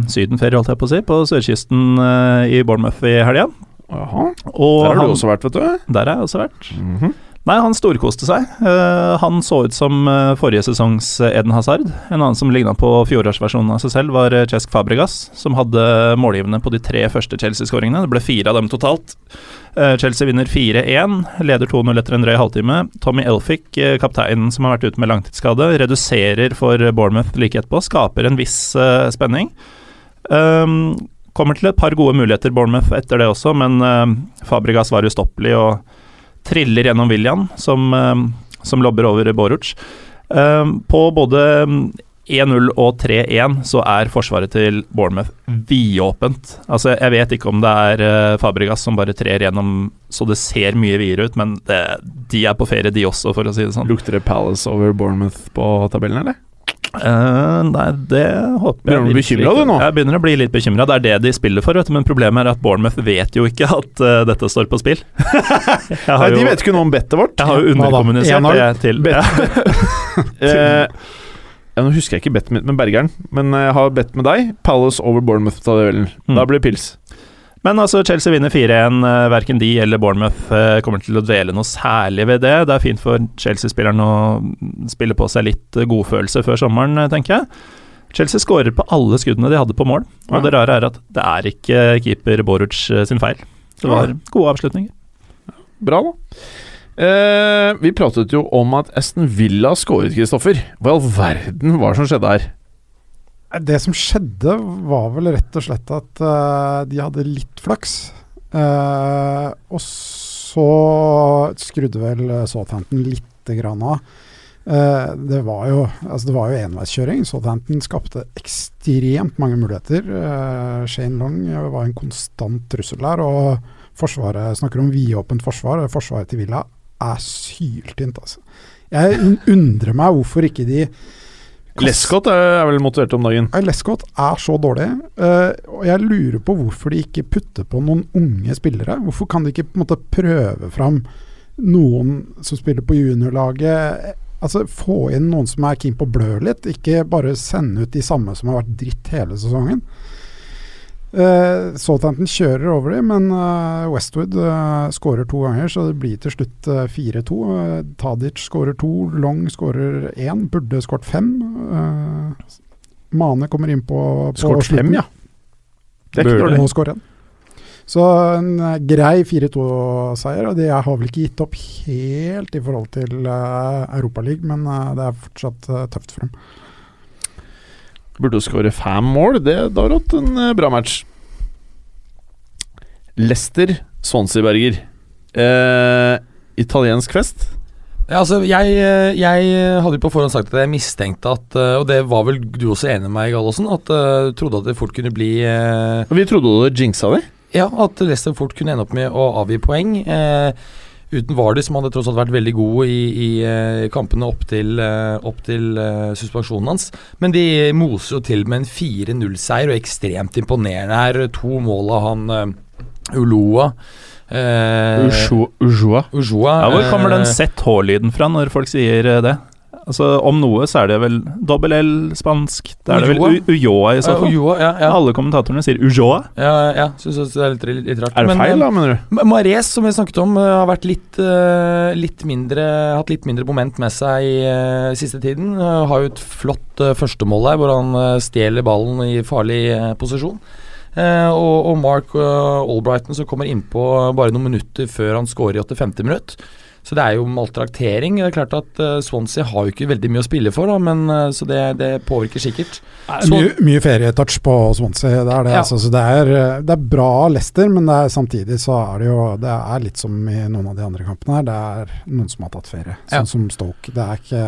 sydenferie, holdt jeg på å si, på sørkysten øh, i Bournemouth i helga. Jaha. Og Der har han, du også vært, vet du. Der har jeg også vært. Mhm. Nei, han storkoste seg. Uh, han så ut som eh, forrige sesongs eh, Eden Hazard. En annen som ligna på fjorårsversjonen av seg selv, var Cesc Fabregas, som hadde målgivende på de tre første Chelsea-skåringene. Det ble fire av dem totalt. Uh, Chelsea vinner 4-1, leder 2-0 etter en drøy halvtime. Tommy eh, kapteinen som har vært ute med langtidsskade, reduserer for Bournemouth like etterpå, skaper en viss uh, spenning. Um, kommer til et par gode muligheter Bournemouth etter det også, men Fabregas var ustoppelig og triller gjennom William, som, eh, som lobber over Boruc. Eh, på både mm, 1-0 og 3-1 så er forsvaret til Bournemouth vidåpent. Altså, jeg vet ikke om det er eh, Fabregas som bare trer gjennom så det ser mye videre ut, men det, de er på ferie, de også, for å si det sånn. Lukter det Palace over Bournemouth på tabellen, eller? Eh, nei, det håper jeg Begynner du ikke. du, nå? Jeg begynner å bli litt bekymra. Det er det de spiller for, vet du. Men problemet er at Bournemouth vet jo ikke at uh, dette står på spill. Jeg Nei, de jo, vet ikke noe om bettet vårt. jeg har jo underkommunisert det til Bet- Eh, ja, nå husker jeg ikke bettet mitt med Bergeren, men jeg har bedt med deg. Palace over Bournemouth-tabellen. Mm. Da blir det pils. Men altså, Chelsea vinner 4-1. eh, Verken de eller Bournemouth eh, kommer til å dvele noe særlig ved det. Det er fint for Chelsea-spilleren å spille på seg litt eh, godfølelse før sommeren, tenker jeg. Chelsea skårer på alle skuddene de hadde på mål, og Ja. det rare er at det er ikke keeper Boruc sin feil. Det var gode avslutninger. Bra, da. Eh, vi pratet jo om at Aston Villa skåret, Kristoffer. Hva i all verden var det som skjedde her? Det som skjedde, var vel rett og slett at uh, de hadde litt flaks. Uh, og så skrudde vel Southampton lite grann av. Uh, det var jo altså jo enveiskjøring. Southampton skapte ekstremt mange muligheter. Uh, Shane Long var en konstant trussel der. Og forsvaret snakker om vidåpent forsvar. Forsvaret til Villa er syltynt, altså. Jeg undrer meg hvorfor ikke de Lescott er vel motivert om dagen. Lescott er så dårlig, eh, og jeg lurer på hvorfor de ikke putter på noen unge spillere. Hvorfor kan de ikke på en måte prøve fram noen som spiller på juniorlaget? Altså Få inn noen som er keen på å blø litt, ikke bare sende ut de samme som har vært dritt hele sesongen. Uh, Southampton kjører over dem, men uh, Westwood uh, skårer to ganger, så det blir til slutt eh, 4-2. Eh, Tadic skårer to, Long skårer én, burde skåret fem. Eh, Mane kommer inn på, på Skåret fem, ja. Det er ikke dårlig. Så en eh, grei 4-2-seier. Og de har vel ikke gitt opp helt i forhold til uh, Europaligaen, men eh, det er fortsatt eh, tøft for dem. Burde skåre fem mål. Det da har du hatt en eh, bra match. Lester Swansea-Berger. Eh, italiensk fest? Ja, altså, jeg, eh, jeg hadde på forhånd sagt at jeg mistenkte at eh, Og det var vel du også enig med meg i, Gallosen? At uh, trodde at det fort kunne bli eh, Vi trodde du jinxa det. Ja, at Leicester fort kunne ende opp med å avgi poeng. Eh, uten Vardø, som hadde tross alt vært veldig god i, i eh, kampene opp til, eh, opp til eh, suspensjonen hans. Men de moser jo til med en 4-0-seier, og ekstremt imponerende her. To mål av han Uloa. Uh, Ujua. Ujoa. Ja, hvor kommer den ZH-lyden fra når folk sier det? Altså, Om noe så er det vel dobbel L spansk. Da er det vel Ujoa? I så fall. Ujoa, ja, ja. Alle kommentatorene sier Ujoa. Ja, ja syns også det er litt, litt, rart. Er det Men, feil, eh, da, mener du? Ma- Mares, som vi snakket om, eh, har vært litt, eh, litt mindre hatt litt mindre moment med seg i uh, siste tiden. Uh, har jo et flott uh, førstemål her, hvor han eh, stjeler ballen i farlig eh, posisjon. Uh, og, og Mark uh, Albrighton som kommer innpå bare noen minutter før han scorer i 85. minutt. Så det er jo maltraktering. Det er klart at uh, Swansea har jo ikke veldig mye å spille for, da, men uh, så det, det påvirker sikkert. Så- Mye, mye ferietouch på Swansea, det er det. Ja. Altså, så det, er, eh, det er bra Leicester, men det er, samtidig så er det jo Det er litt som i noen av de andre kampene her. Det er noen som har tatt ferie, sånn Ja. som Stoke. Det er ikke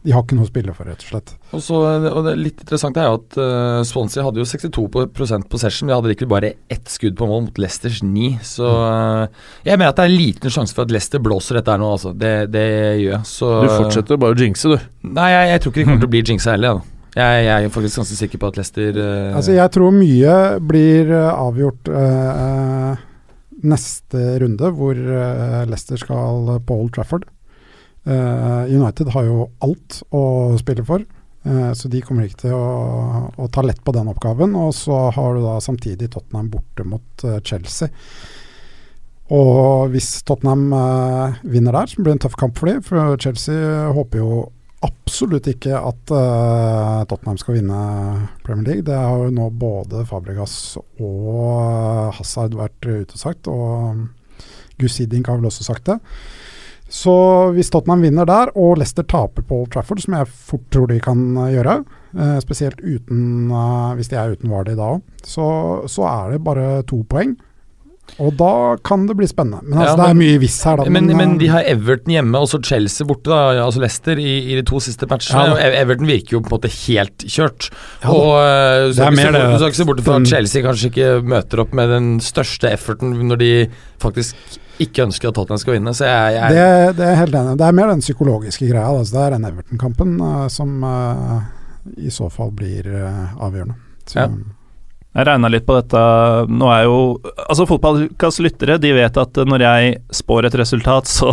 de har ikke noe å spille for, rett og slett. Og, så, og det litt interessante er jo at uh, Swansea hadde jo 62 på- possession. De hadde ikke bare ett skudd på mål mot Leicesters 9. Så uh, jeg mener at det er en liten sjanse for at Leicester blåser dette her nå, altså. Det, det gjør jeg. Så Du fortsetter bare å jinxe, du. Nei, jeg, jeg tror ikke de kommer til å bli jinxa heller. Jeg, da. jeg, jeg er faktisk ganske sikker på at Leicester uh, Altså, jeg tror mye blir avgjort neste runde, hvor Leicester skal på Old Trafford. Eh, United har jo alt å spille for, eh, så de kommer ikke til å, å ta lett på den oppgaven. Og så har du da samtidig Tottenham borte mot eh, Chelsea. Og hvis Tottenham eh, vinner der, så blir det en tøff kamp for dem. For Chelsea håper jo absolutt ikke at eh, Tottenham skal vinne Premier League. Det har jo nå både Fabregas og Hazard vært ute og sagt, og Gusidink har vel også sagt det. Så hvis Tottenham vinner der, og Leicester taper på Old Trafford, som jeg fort tror de kan eh, gjøre, eh, spesielt uten, eh, hvis de er uten Vardy da òg, så, så er det bare to poeng. Og da kan det bli spennende. Men altså, Ja, det er mye viss her, da. men, men men, de har Everton hjemme og så Chelsea borte, da, altså Leicester, i, i de to siste matchene. Ja, Everton virker jo på en måte helt kjørt. Ja, og. Du skal ikke se bort fra at Chelsea kanskje ikke møter opp med den største efforten når de faktisk ikke ønsker at Tottenham skal vinne. Så jeg, jeg Det, det er helt enig. Det er mer den psykologiske greia. Altså det er den Everton-kampen uh, som uh, i så fall blir uh, avgjørende. Så, Ja. Jeg regna litt på dette. Nå er jo Altså Fotballkas lyttere de vet at når jeg spår et resultat, så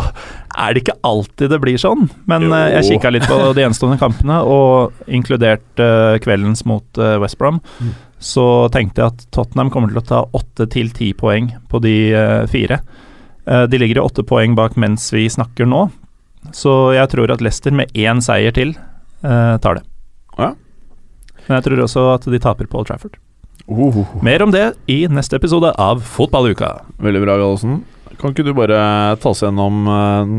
er det ikke alltid det blir sånn. Men Jo. jeg kikka litt på de gjenstående kampene, og inkludert kveldens mot West Brom, Mm. så tenkte jeg at Tottenham kommer til å ta åtte til ti poeng på de fire. Eh, de ligger i åtte poeng bak mens vi snakker nå, så jeg tror at Leicester med én seier til eh, tar det. Ja. Men jeg tror også at de taper på Old Trafford. Uh, Mer om det i neste episode av Fotballuka. veldig bra, Gallosen. Kan ikke du bare ta oss gjennom eh,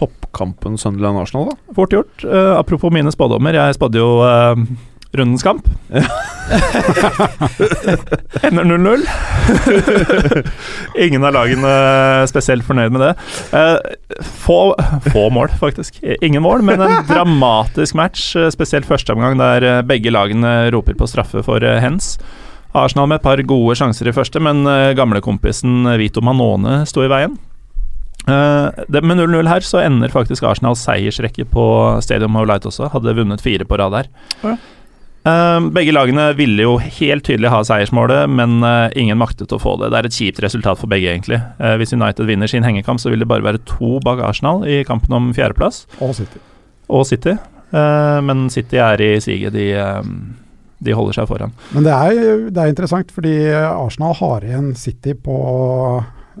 toppkampen Sunderland-Arsenal, da? Fort gjort. Uh, apropos mine spådommer, jeg spådde jo eh, rundens kamp. Ender 0-0. Ingen av lagene spesielt fornøyd med det. Eh, få, få mål, faktisk. Ingen mål, men en dramatisk match, spesielt første omgang, der eh, begge lagene roper på straffe for eh, hens. Arsenal med et par gode sjanser i første, men gamlekompisen Vito Manone sto i veien. Med 0-0 her så ender faktisk Arsenals seiersrekke på Stadium of Light også. Hadde vunnet fire på rad her. Ja. Eh, begge lagene ville jo helt tydelig ha seiersmålet, men eh, ingen maktet å få det. Det er et kjipt resultat for begge, egentlig. Eh, hvis United vinner sin hengekamp, så vil det bare være to bak Arsenal i kampen om fjerdeplass, og City. og City. Eh, men City er i siget. De, de holder seg foran. Men det er, det er interessant, fordi Arsenal har igjen City på,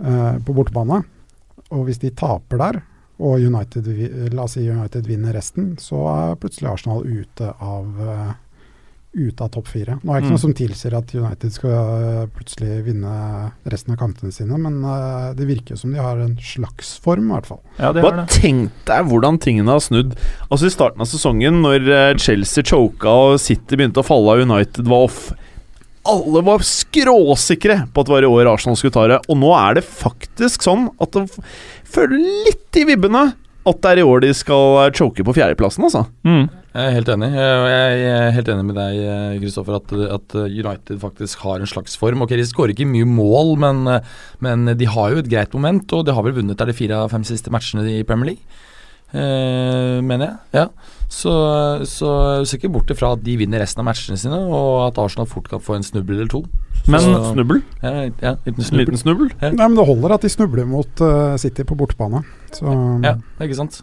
eh, på bortebane. Og hvis de taper der, og United, la oss si United vinner resten, så er plutselig Arsenal ute av eh, ute av topp fire. Nå er det ikke Mm. noe som tilsier at United skal eh, plutselig vinne resten av kampene sine, men uh, det virker som de har en slags form, i hvert fall. Ja, Bare det. tenk deg hvordan tingene har snudd. Altså I starten av sesongen, når eh, Chelsea choka og City begynte å falle av United var off Alle var skråsikre på at det var i år Arsenal skulle ta det. Og nå er det faktisk sånn at det føler litt i vibbene at det er i år de skal choke på fjerdeplassen, altså. Mm. Jeg er helt enig. Jeg er helt enig med deg, Kristoffer, at, at United faktisk har en slags form. Ok, De skårer ikke mye mål, men, men de har jo et greit moment, og de har vel vunnet der de fire av fem siste matchene i Premier League. Eh, mener jeg. Ja. Så, så ser ikke bort ifra at de vinner resten av matchene sine, og at Arsenal fort kan få en snubbel eller to. Men Så- Snubbel. Ja, ja liten snubbel. liten snubbel. Ja. Nei, men Det holder at de snubler mot uh, City på bortebane. Så Ja, ikke sant.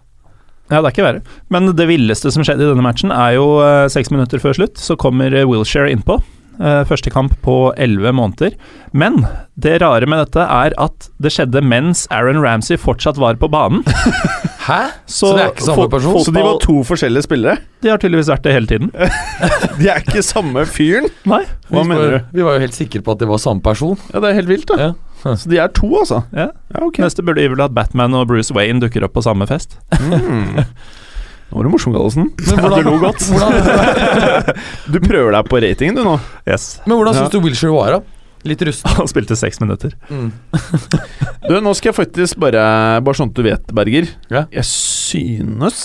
Ja, det er ikke verre. Men det villeste som skjedde i denne matchen, er jo eh, seks minutter før slutt. Så kommer eh, Wilshere innpå. Eh, første kamp på elleve måneder. Men det rare med dette er at det skjedde mens Aaron Ramsey fortsatt var på banen. Hæ? Så det er ikke samme person? Så de var to forskjellige spillere? De har tydeligvis vært det hele tiden. De er ikke samme fyren? Nei. Hva vi, mener du? vi var jo helt sikre på at det var samme person. Ja, det er helt vilt, da. Ja. Så de er to, altså? Ja. Ja, ok. Neste burde ivrig at Batman og Bruce Wayne dukker opp på samme fest. Mm. Nå var du morsom, Gallosen. Du lo godt. Du prøver deg på ratingen, du nå. Yes. men hvordan Ja. syns du Wilshere var, da? Litt rusten? Han spilte seks minutter. Mm. Du, nå skal jeg faktisk bare Bare sånn at du vet, Berger. Ja. Jeg synes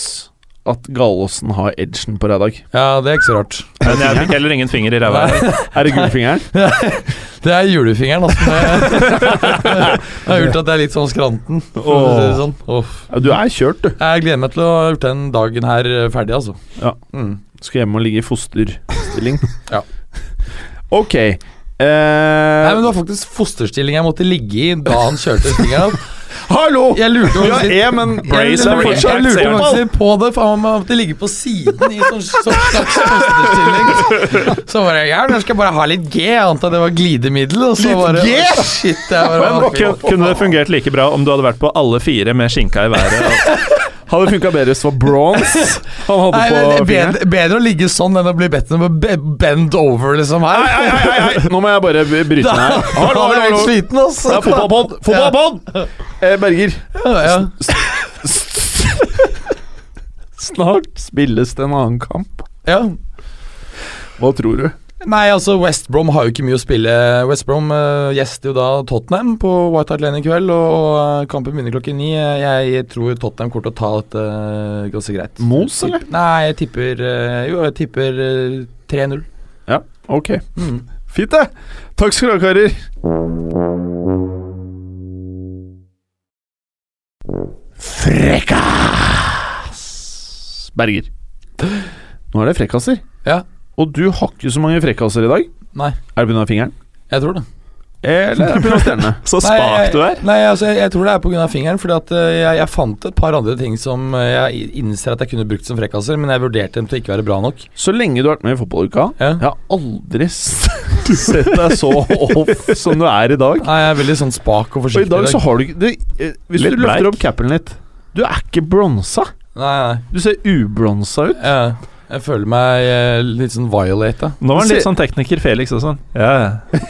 at Gallosen har edgen på deg i dag. Ja, det er ikke så rart. Men jeg fikk heller ingen finger i ræva. Er det gullfingeren? Det er julefingeren, altså. Det har gjort at jeg er litt sånn skranten. Si sånn. Ja, du er kjørt, du. Jeg gleder meg til å ha gjort den dagen her eh, ferdig, altså. Ja. Mm. Skal hjem og ligge i fosterstilling. Ja. Ok. Eh, Nei, men Det var faktisk fosterstilling jeg måtte ligge i da han kjørte fingeren. Hallo! Jeg lurte om faktisk men jeg, jeg, jeg, lurte faktisk på det, for han måtte ligge på siden i sånn, sånn slags fosterstilling. Så var jeg gæren. Jeg skal bare ha litt G. Jeg antar det var glidemiddel. Og så Litt bare, G? Shit, jeg bare, Men kun- kunne det fungert like bra om du hadde vært på alle fire med skinka i været? og- Hadde funka bedre hvis det var bronze han hadde Nei, på men fingeren. bedre, bedre å ligge sånn enn å bli bedt om å bend over, liksom. her Nei, nei, nei, nei, Nå må jeg bare bryte ned her. Da Hallo, hallo, hallo. sliten, altså. Det er fotballpod! Fotballpod! Eh, Berger, Ja, ja. snart spilles det en annen kamp. ja. Hva tror du? Nei, altså West Brom har jo ikke mye å spille. West Brom uh, gjester jo da Tottenham på White Hart Lane i kveld, og, og eh, kampen begynner klokken ni. Jeg, tror Tottenham kommer til å ta dette uh, ganske greit. Mos, eller? Nei, jeg tipper uh, Jo, jeg tipper eh, 3-0. Ja, ok. Mm. Fint, det. Takk skal du ha, karer. Frekkas! Berger. Nå er det frekkaser. Ja. Og du har ikke så mange frekkaser i dag. Nei, Er det pga. fingeren? jeg tror det. Eller er det pga. stjernene? Så Nei, spak jeg- du er. Nei, altså, jeg, jeg tror det er pga. fingeren. Fordi at eh, jeg, jeg fant et par andre ting som eh, jeg innser at jeg kunne brukt som frekkaser, men jeg vurderte dem til å ikke være bra nok. Så lenge du har vært med i fotballuka Ja. Jeg har aldri sett deg så off som du er i dag. Nei, jeg er veldig sånn spak og forsiktig. Og i dag så har du ikke eh, Hvis Litt du løfter opp capen litt Du er ikke bronsa. Nei, nei. Du ser ubronsa ut. Ja, jeg føler meg eh, litt sånn violata. Nå var han litt sånn tekniker Felix og sånn. Ja,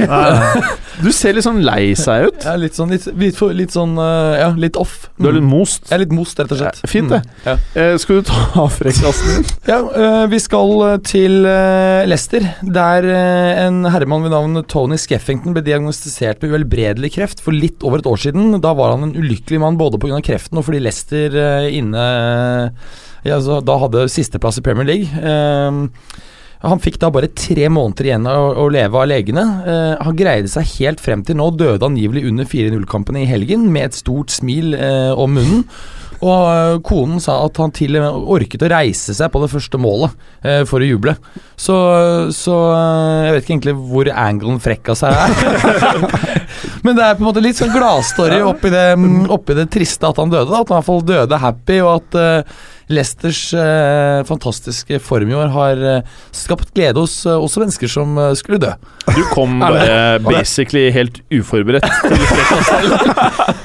ja. Du ser litt sånn lei seg ut. Ja, litt sånn litt, litt, for- litt sånn eh, Ja, litt off. Du er litt Mm. most. Jeg er litt most, rett og slett. Ja, fint, det. Mm, ja. Eh, skal du ta frekkasen din? Ja, øh, vi skal øh, til øh, Leicester, der øh, en herremann ved navn Tony Skeffington ble diagnostisert med uhelbredelig kreft for litt over et år siden. Da var han en ulykkelig mann både pga. kreften og fordi Leicester øh, inne ja, da hadde sisteplass i Premier League. Eh, han fikk da bare tre måneder igjen å, å leve av legene. Eh, han greide seg helt frem til nå, døde angivelig under 4-0-kampen i helgen med et stort smil eh, om munnen. Og øh, konen sa at han til og med orket å reise seg på det første målet eh, for å juble. Så, så øh, jeg vet ikke egentlig hvor angelen frekka her er. Men det er på en måte litt sånn gladstory oppi det, oppi det triste at han døde. Da. At han i hvert fall døde happy, og at uh, Leicesters øh, fantastiske form i år har øh, skapt glede hos også mennesker som skulle dø. Du kom bare basically helt uforberedt til frekkasen.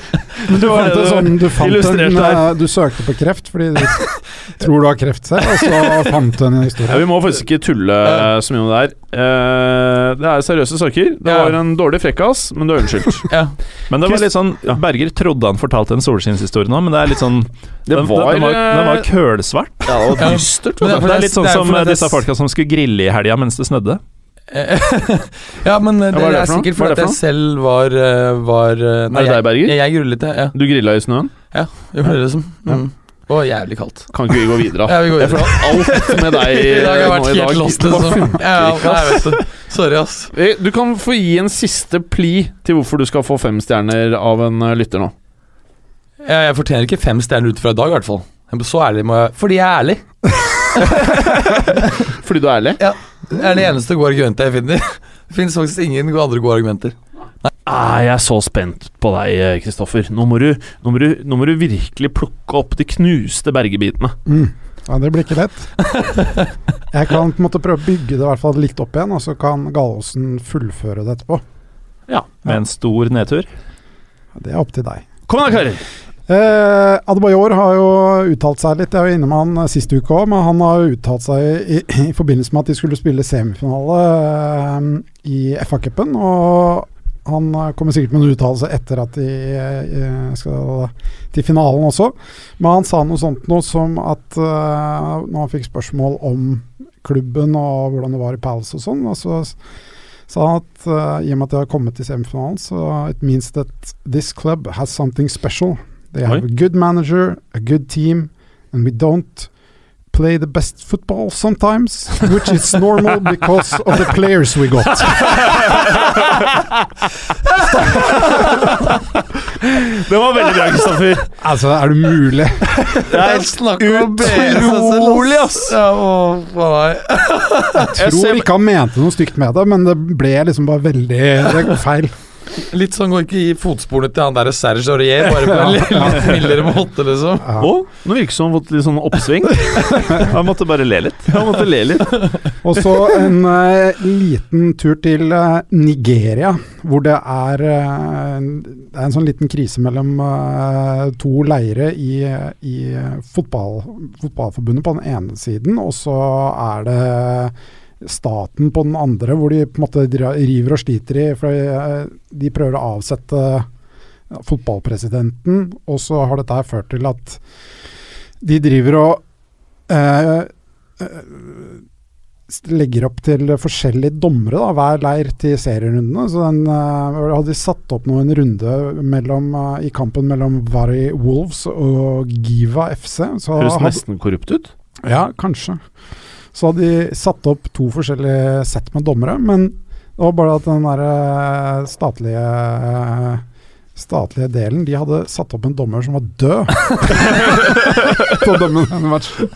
Men du fant, en sånn, du, fant en, eh, du søkte på kreft fordi du tror du har kreft selv, og så fant du en Ja, historie. vi må faktisk ikke tulle så mye med det her. Eh, det er seriøse saker. Det Ja. var en dårlig frekkas, men du er unnskyldt. Ja. Men det var litt sånn Berger trodde han fortalte en solskinnshistorie nå, men det er litt sånn Det den, var, den, var, den var kølsvart. Ja, det var dystert. Men Det er litt sånn som eh, det- disse folka som skulle grille i helga mens det snødde. ja, men det, Ja, det, det er sikkert er fordi jeg selv var, øh, var Nei, Er det deg, Berger? Jeg, jeg grullet ja. Du grilla i snøen. ja det var det liksom. Mm. Og jævlig kaldt. Kan ikke vi gå videre? Ja, vi går Jeg føler alt med deg I dag har jeg vært helt lost, liksom. Ja, nei. Sorry, ass. Eh, Du kan få gi en siste pli til hvorfor du skal få fem stjerner av en eh, lytter nå. Jeg, jeg fortjener ikke fem stjerner ut fra i dag, i hvert fall. Så ærlig må jeg Fordi jeg er ærlig. Fordi du er ærlig? Det er det eneste gode argumentet jeg finner. Det finnes faktisk ingen andre gode argumenter. Ah, jeg er så spent på deg, eh, Kristoffer. Nå, nå, nå må du virkelig plukke opp de knuste bergebitene. Mm. Ja, det blir ikke lett. Jeg kan på en måte prøve å bygge det i hvert fall litt opp igjen, og så kan Gallosen fullføre det etterpå. Ja, Med en stor nedtur. Det er opp til deg. Kom da, karer! Eh, Adebayor har jo uttalt seg litt, jeg var med han eh, sist uke òg, men han har jo uttalt seg i, i forbindelse med at de skulle spille semifinale eh, i FA-cupen. Og han kommer sikkert med en uttalelse etter at de eh, skal til finalen også. Men han sa noe sånt noe som at eh, når han fikk spørsmål om klubben og hvordan det var i Palace og sånn, og så sa han at eh, i og med at de har kommet til semifinalen, så it means that this club has something special. They have Oi. a good manager, a good team, and we don't play the best football sometimes, which is normal because of the players we got. Det var veldig bra, Kristoffer. Altså, er det mulig? Det er utrolig, ass! Jeg Tror ser- ikke han mente noe stygt med det, men det ble liksom bare veldig Det feil. Litt sånn går ikke i fotsporene til han der Serge Aurier, bare på en litt, litt mildere måte, liksom. Ja. Og, nå virker det som han har fått litt sånn oppsving. Han måtte bare le litt. Han måtte le litt. Og så en uh, liten tur til uh, Nigeria, hvor det er, uh, en- det er en sånn liten krise mellom to leire i, i fotball, fotballforbundet på den ene siden, og så er det staten på den andre, hvor de på en måte river og sliter i. For eh, de prøver å avsette fotballpresidenten, og så har dette her ført til at de driver og eh, eh, legger opp til forskjellige dommere, da, hver leir til serierundene. Så den eh, hadde de satt opp nå en runde mellom, eh, i kampen mellom Vary Wolves og Giva FC. Så Høres nesten korrupt ut. ja, kanskje. Så hadde de satt opp to forskjellige sett med dommere, men det var bare at den der eh, statlige statlige delen, de hadde satt opp en dommer som var død. Til å dømme denne matchen.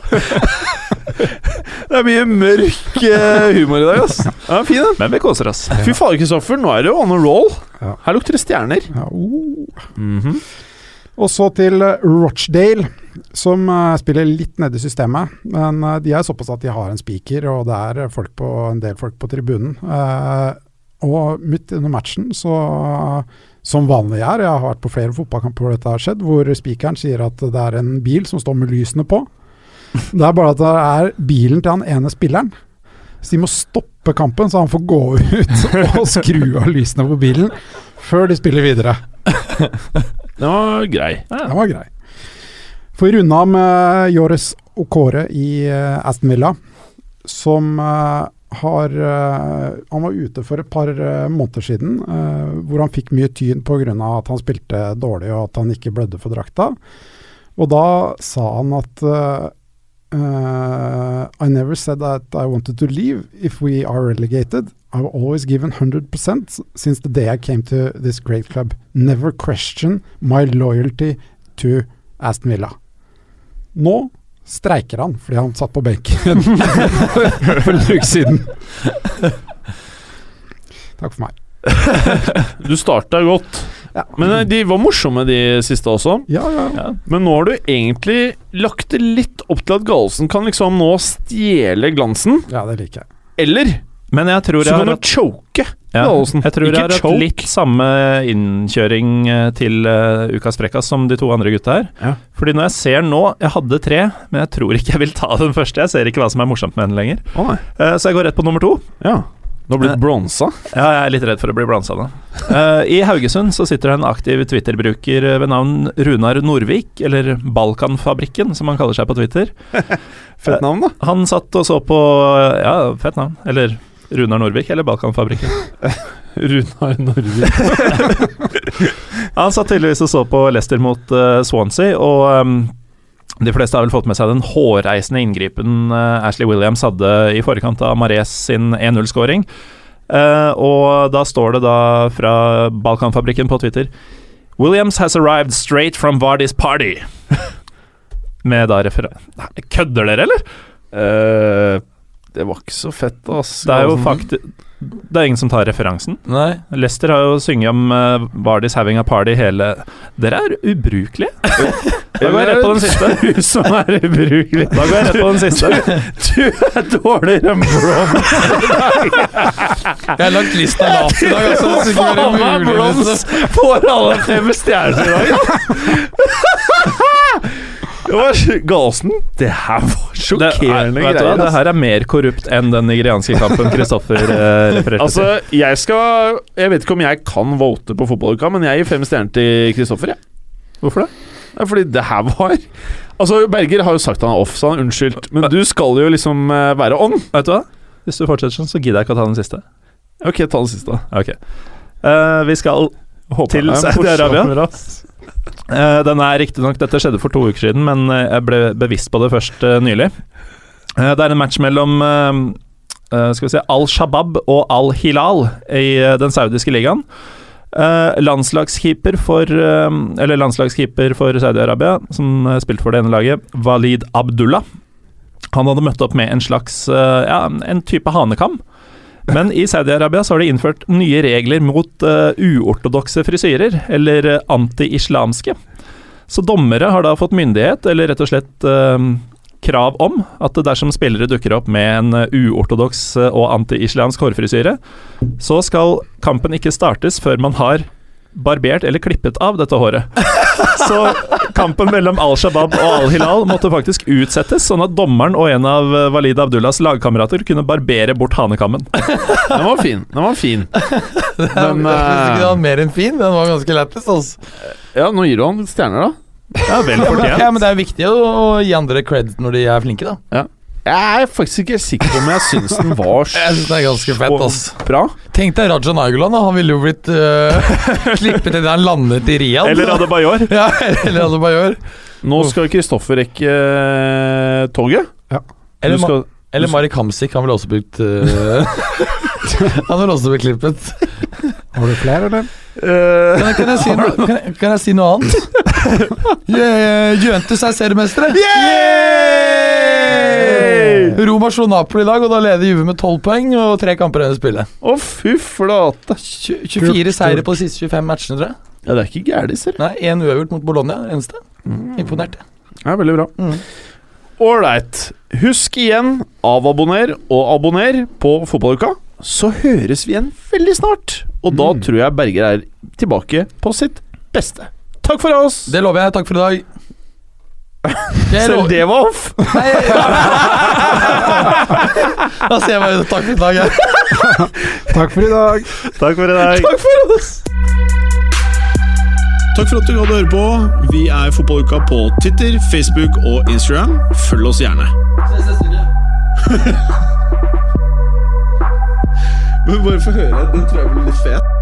Det er mye mørk eh, humor i dag, ass. Ja, fin den. Men vi koser oss. Fy fader, Kristoffer, nå er det jo on a roll. Ja. Her lukter det stjerner. Ja, oh. Mhm. Og så til eh, Rochdale, som eh, spiller litt nede i systemet. Men eh, de er såpass at de har en speaker, og det er på, en del folk på tribunen. Og midt under matchen, så som vanlig er, jeg har vært på flere fotballkamper hvor dette har skjedd, hvor speakeren sier at det er en bil som står med lysene på. Det er bare at det er bilen til han ene spilleren. Så de må stoppe kampen, så han får gå ut og skru av lysene på bilen før de spiller videre. Den var grei. Den var grei. Får vi runde av med Joris Okore i eh, Aston Villa, som eh, har eh, Han var ute for et par måneder siden, eh, hvor han fikk mye tyn pga. at han spilte dårlig og at han ikke blødde for drakta. Og da sa han at eh, I never said that I wanted to leave if we are relegated. I've always given 100% since the day I came to this great club. Never question my loyalty to Aston Villa. Nå streiker han fordi han satt på benken for en uke siden. Takk for meg. Du starta godt. Ja. Men eh, de var morsomme, de siste også. Ja, ja. Men nå har du egentlig lagt det litt opp til at Gallosen kan liksom nå stjele glansen. ja det liker jeg. Eller Men jeg tror så jeg kan har du choke Ja, Galesen. jeg tror jeg har hatt litt samme innkjøring eh, til uh, Ukas Frekkas som de to andre gutta her. Ja. Fordi når jeg ser nå Jeg hadde tre, men jeg tror ikke jeg vil ta den første. Jeg ser ikke hva som er morsomt med den lenger. Oh. Eh, så jeg går rett på nummer to. Ja. Du har blitt bronsa. Ja, jeg er litt redd for å bli bronsa nå. Eh, I Haugesund så sitter det en aktiv Twitter-bruker ved navn Runar Norvik, eller Balkanfabrikken, som han kaller seg på Twitter. Fett navn, da. Han satt og så på Ja, fett navn. Eller Runar Norvik, eller Balkanfabrikken. Runar Norvik. Han satt tydeligvis og så på Leicester mot uh, Swansea, og ehm, de fleste har vel fått med seg den hårreisende inngripen eh, Ashley Williams hadde i forkant av Mares sin 1-0-skåring. Eh, og da står det da fra Balkanfabrikken på Twitter Williams has arrived straight from Vardis party. Med da refer... Kødder dere, eller? Eh, det var ikke så fett, ass. Det er jo Galesen. faktisk Det er ingen som tar referansen. Nei. Lester har jo sunget om uh, Bardis having a party hele Dere er ubrukelige. Da går jeg rett på den siste. Du som er ubrukelig. Da går jeg rett på den siste. Du er dårligere enn Brom. Jeg har lagt lista lavt i dag, altså. det Faen meg liksom. får alle fem stjerner i dag. Det Galsen, det her var Det, er, sjokkerende vet du greier. det her er mer korrupt enn den nigerianske kampen Kristoffer uh, refererte Altså, jeg skal Jeg vet ikke om jeg kan vote på fotballuka, men jeg gir fem stjerner til Kristoffer, jeg. til. Hvorfor det? Ja, fordi det her var Altså, Berger har jo sagt han er off, så han unnskyld. Men du skal jo liksom eh, være on. Vet du hva? Hvis du fortsetter sånn, så gidder jeg ikke å ta den siste. Ok, ta den siste. Ok. Uh, vi skal Håper Til er Saudi-Arabia? Eh, den er riktignok Dette skjedde for to uker siden, men eh, jeg ble bevisst på det først uh, nylig. Uh, det er en match mellom skal vi se, Al-Shabaab og Al-Hilal i den saudiske ligaen. Landslagskeeper for Eller landslagskeeper for Saudi-Arabia, som spilte for det ene laget, Walid Abdullah. Han hadde møtt opp med en slags Ja, en type hanekam. Men i Saudi-Arabia så har de innført nye regler mot uh, uortodokse frisyrer, eller eh, anti-islamske. Så dommere har da fått myndighet, eller rett og slett uh, krav om, at dersom spillere dukker opp med en uortodoks og anti-islamsk hårfrisyre, så skal kampen ikke startes før man har barbert eller klippet av dette håret. Så kampen mellom Al Shabaab og Al Hilal måtte faktisk utsettes, sånn at dommeren og en av eh, Walid Abdullahs lagkamerater kunne barbere bort hanekammen. Den var fin. Den var fin. Den, den, jeg ikke eh, den var mer enn fin. Den var ganske lættis. Altså. Ja, nå gir du han stjerner, da. Ja, vel fortjent. ja, men det er viktig å, gi andre cred når de er flinke, da. Jeg er faktisk ikke sikker på om jeg syns den var Jeg synes det er ganske fett, ass. bra. Tenk deg Raja Nainggolan. Han ville jo blitt uh, klippet idet han landet i Riyadh. Eller Adebayor. Ja, eller Adebayor. Nå skal Kristoffer rekke uh, toget. Eller, skal, Ma skal, eller Marek Hamsik. Han ville også blitt uh, Han ville også blitt klippet. Har du flere, eller? Uh, Kan jeg, kan jeg, si, noe, kan jeg, kan jeg si noe annet? Jø- Juventus er seriemestere. Roma slo Napoli i dag, og da leder Juve med 12 poeng og tre kamper igjen å spille. Å, fy flate. 24 seire på de siste 25 matchene, tror jeg. Ja, det er ikke gærent, ser. Nei, Én uavgjort mot Bologna, eneste. Imponert. Det er veldig bra. Mm. Ålreit. Husk igjen, avabonner og abonner på Fotballuka. Så høres vi igjen veldig snart. Og da tror jeg Berger er tilbake på sitt beste. Takk for oss! Det lover jeg. Takk for i dag. Jeg Selv det var off! Nei, Da sier jeg bare takk for i dag. Takk for i dag. Takk for i dag. Takk for oss. Takk for at du hadde høre på. Vi er Fotballuka på Twitter, Facebook og Instagram. Følg oss gjerne. Men bare få høre. Den tror jeg blir litt fet.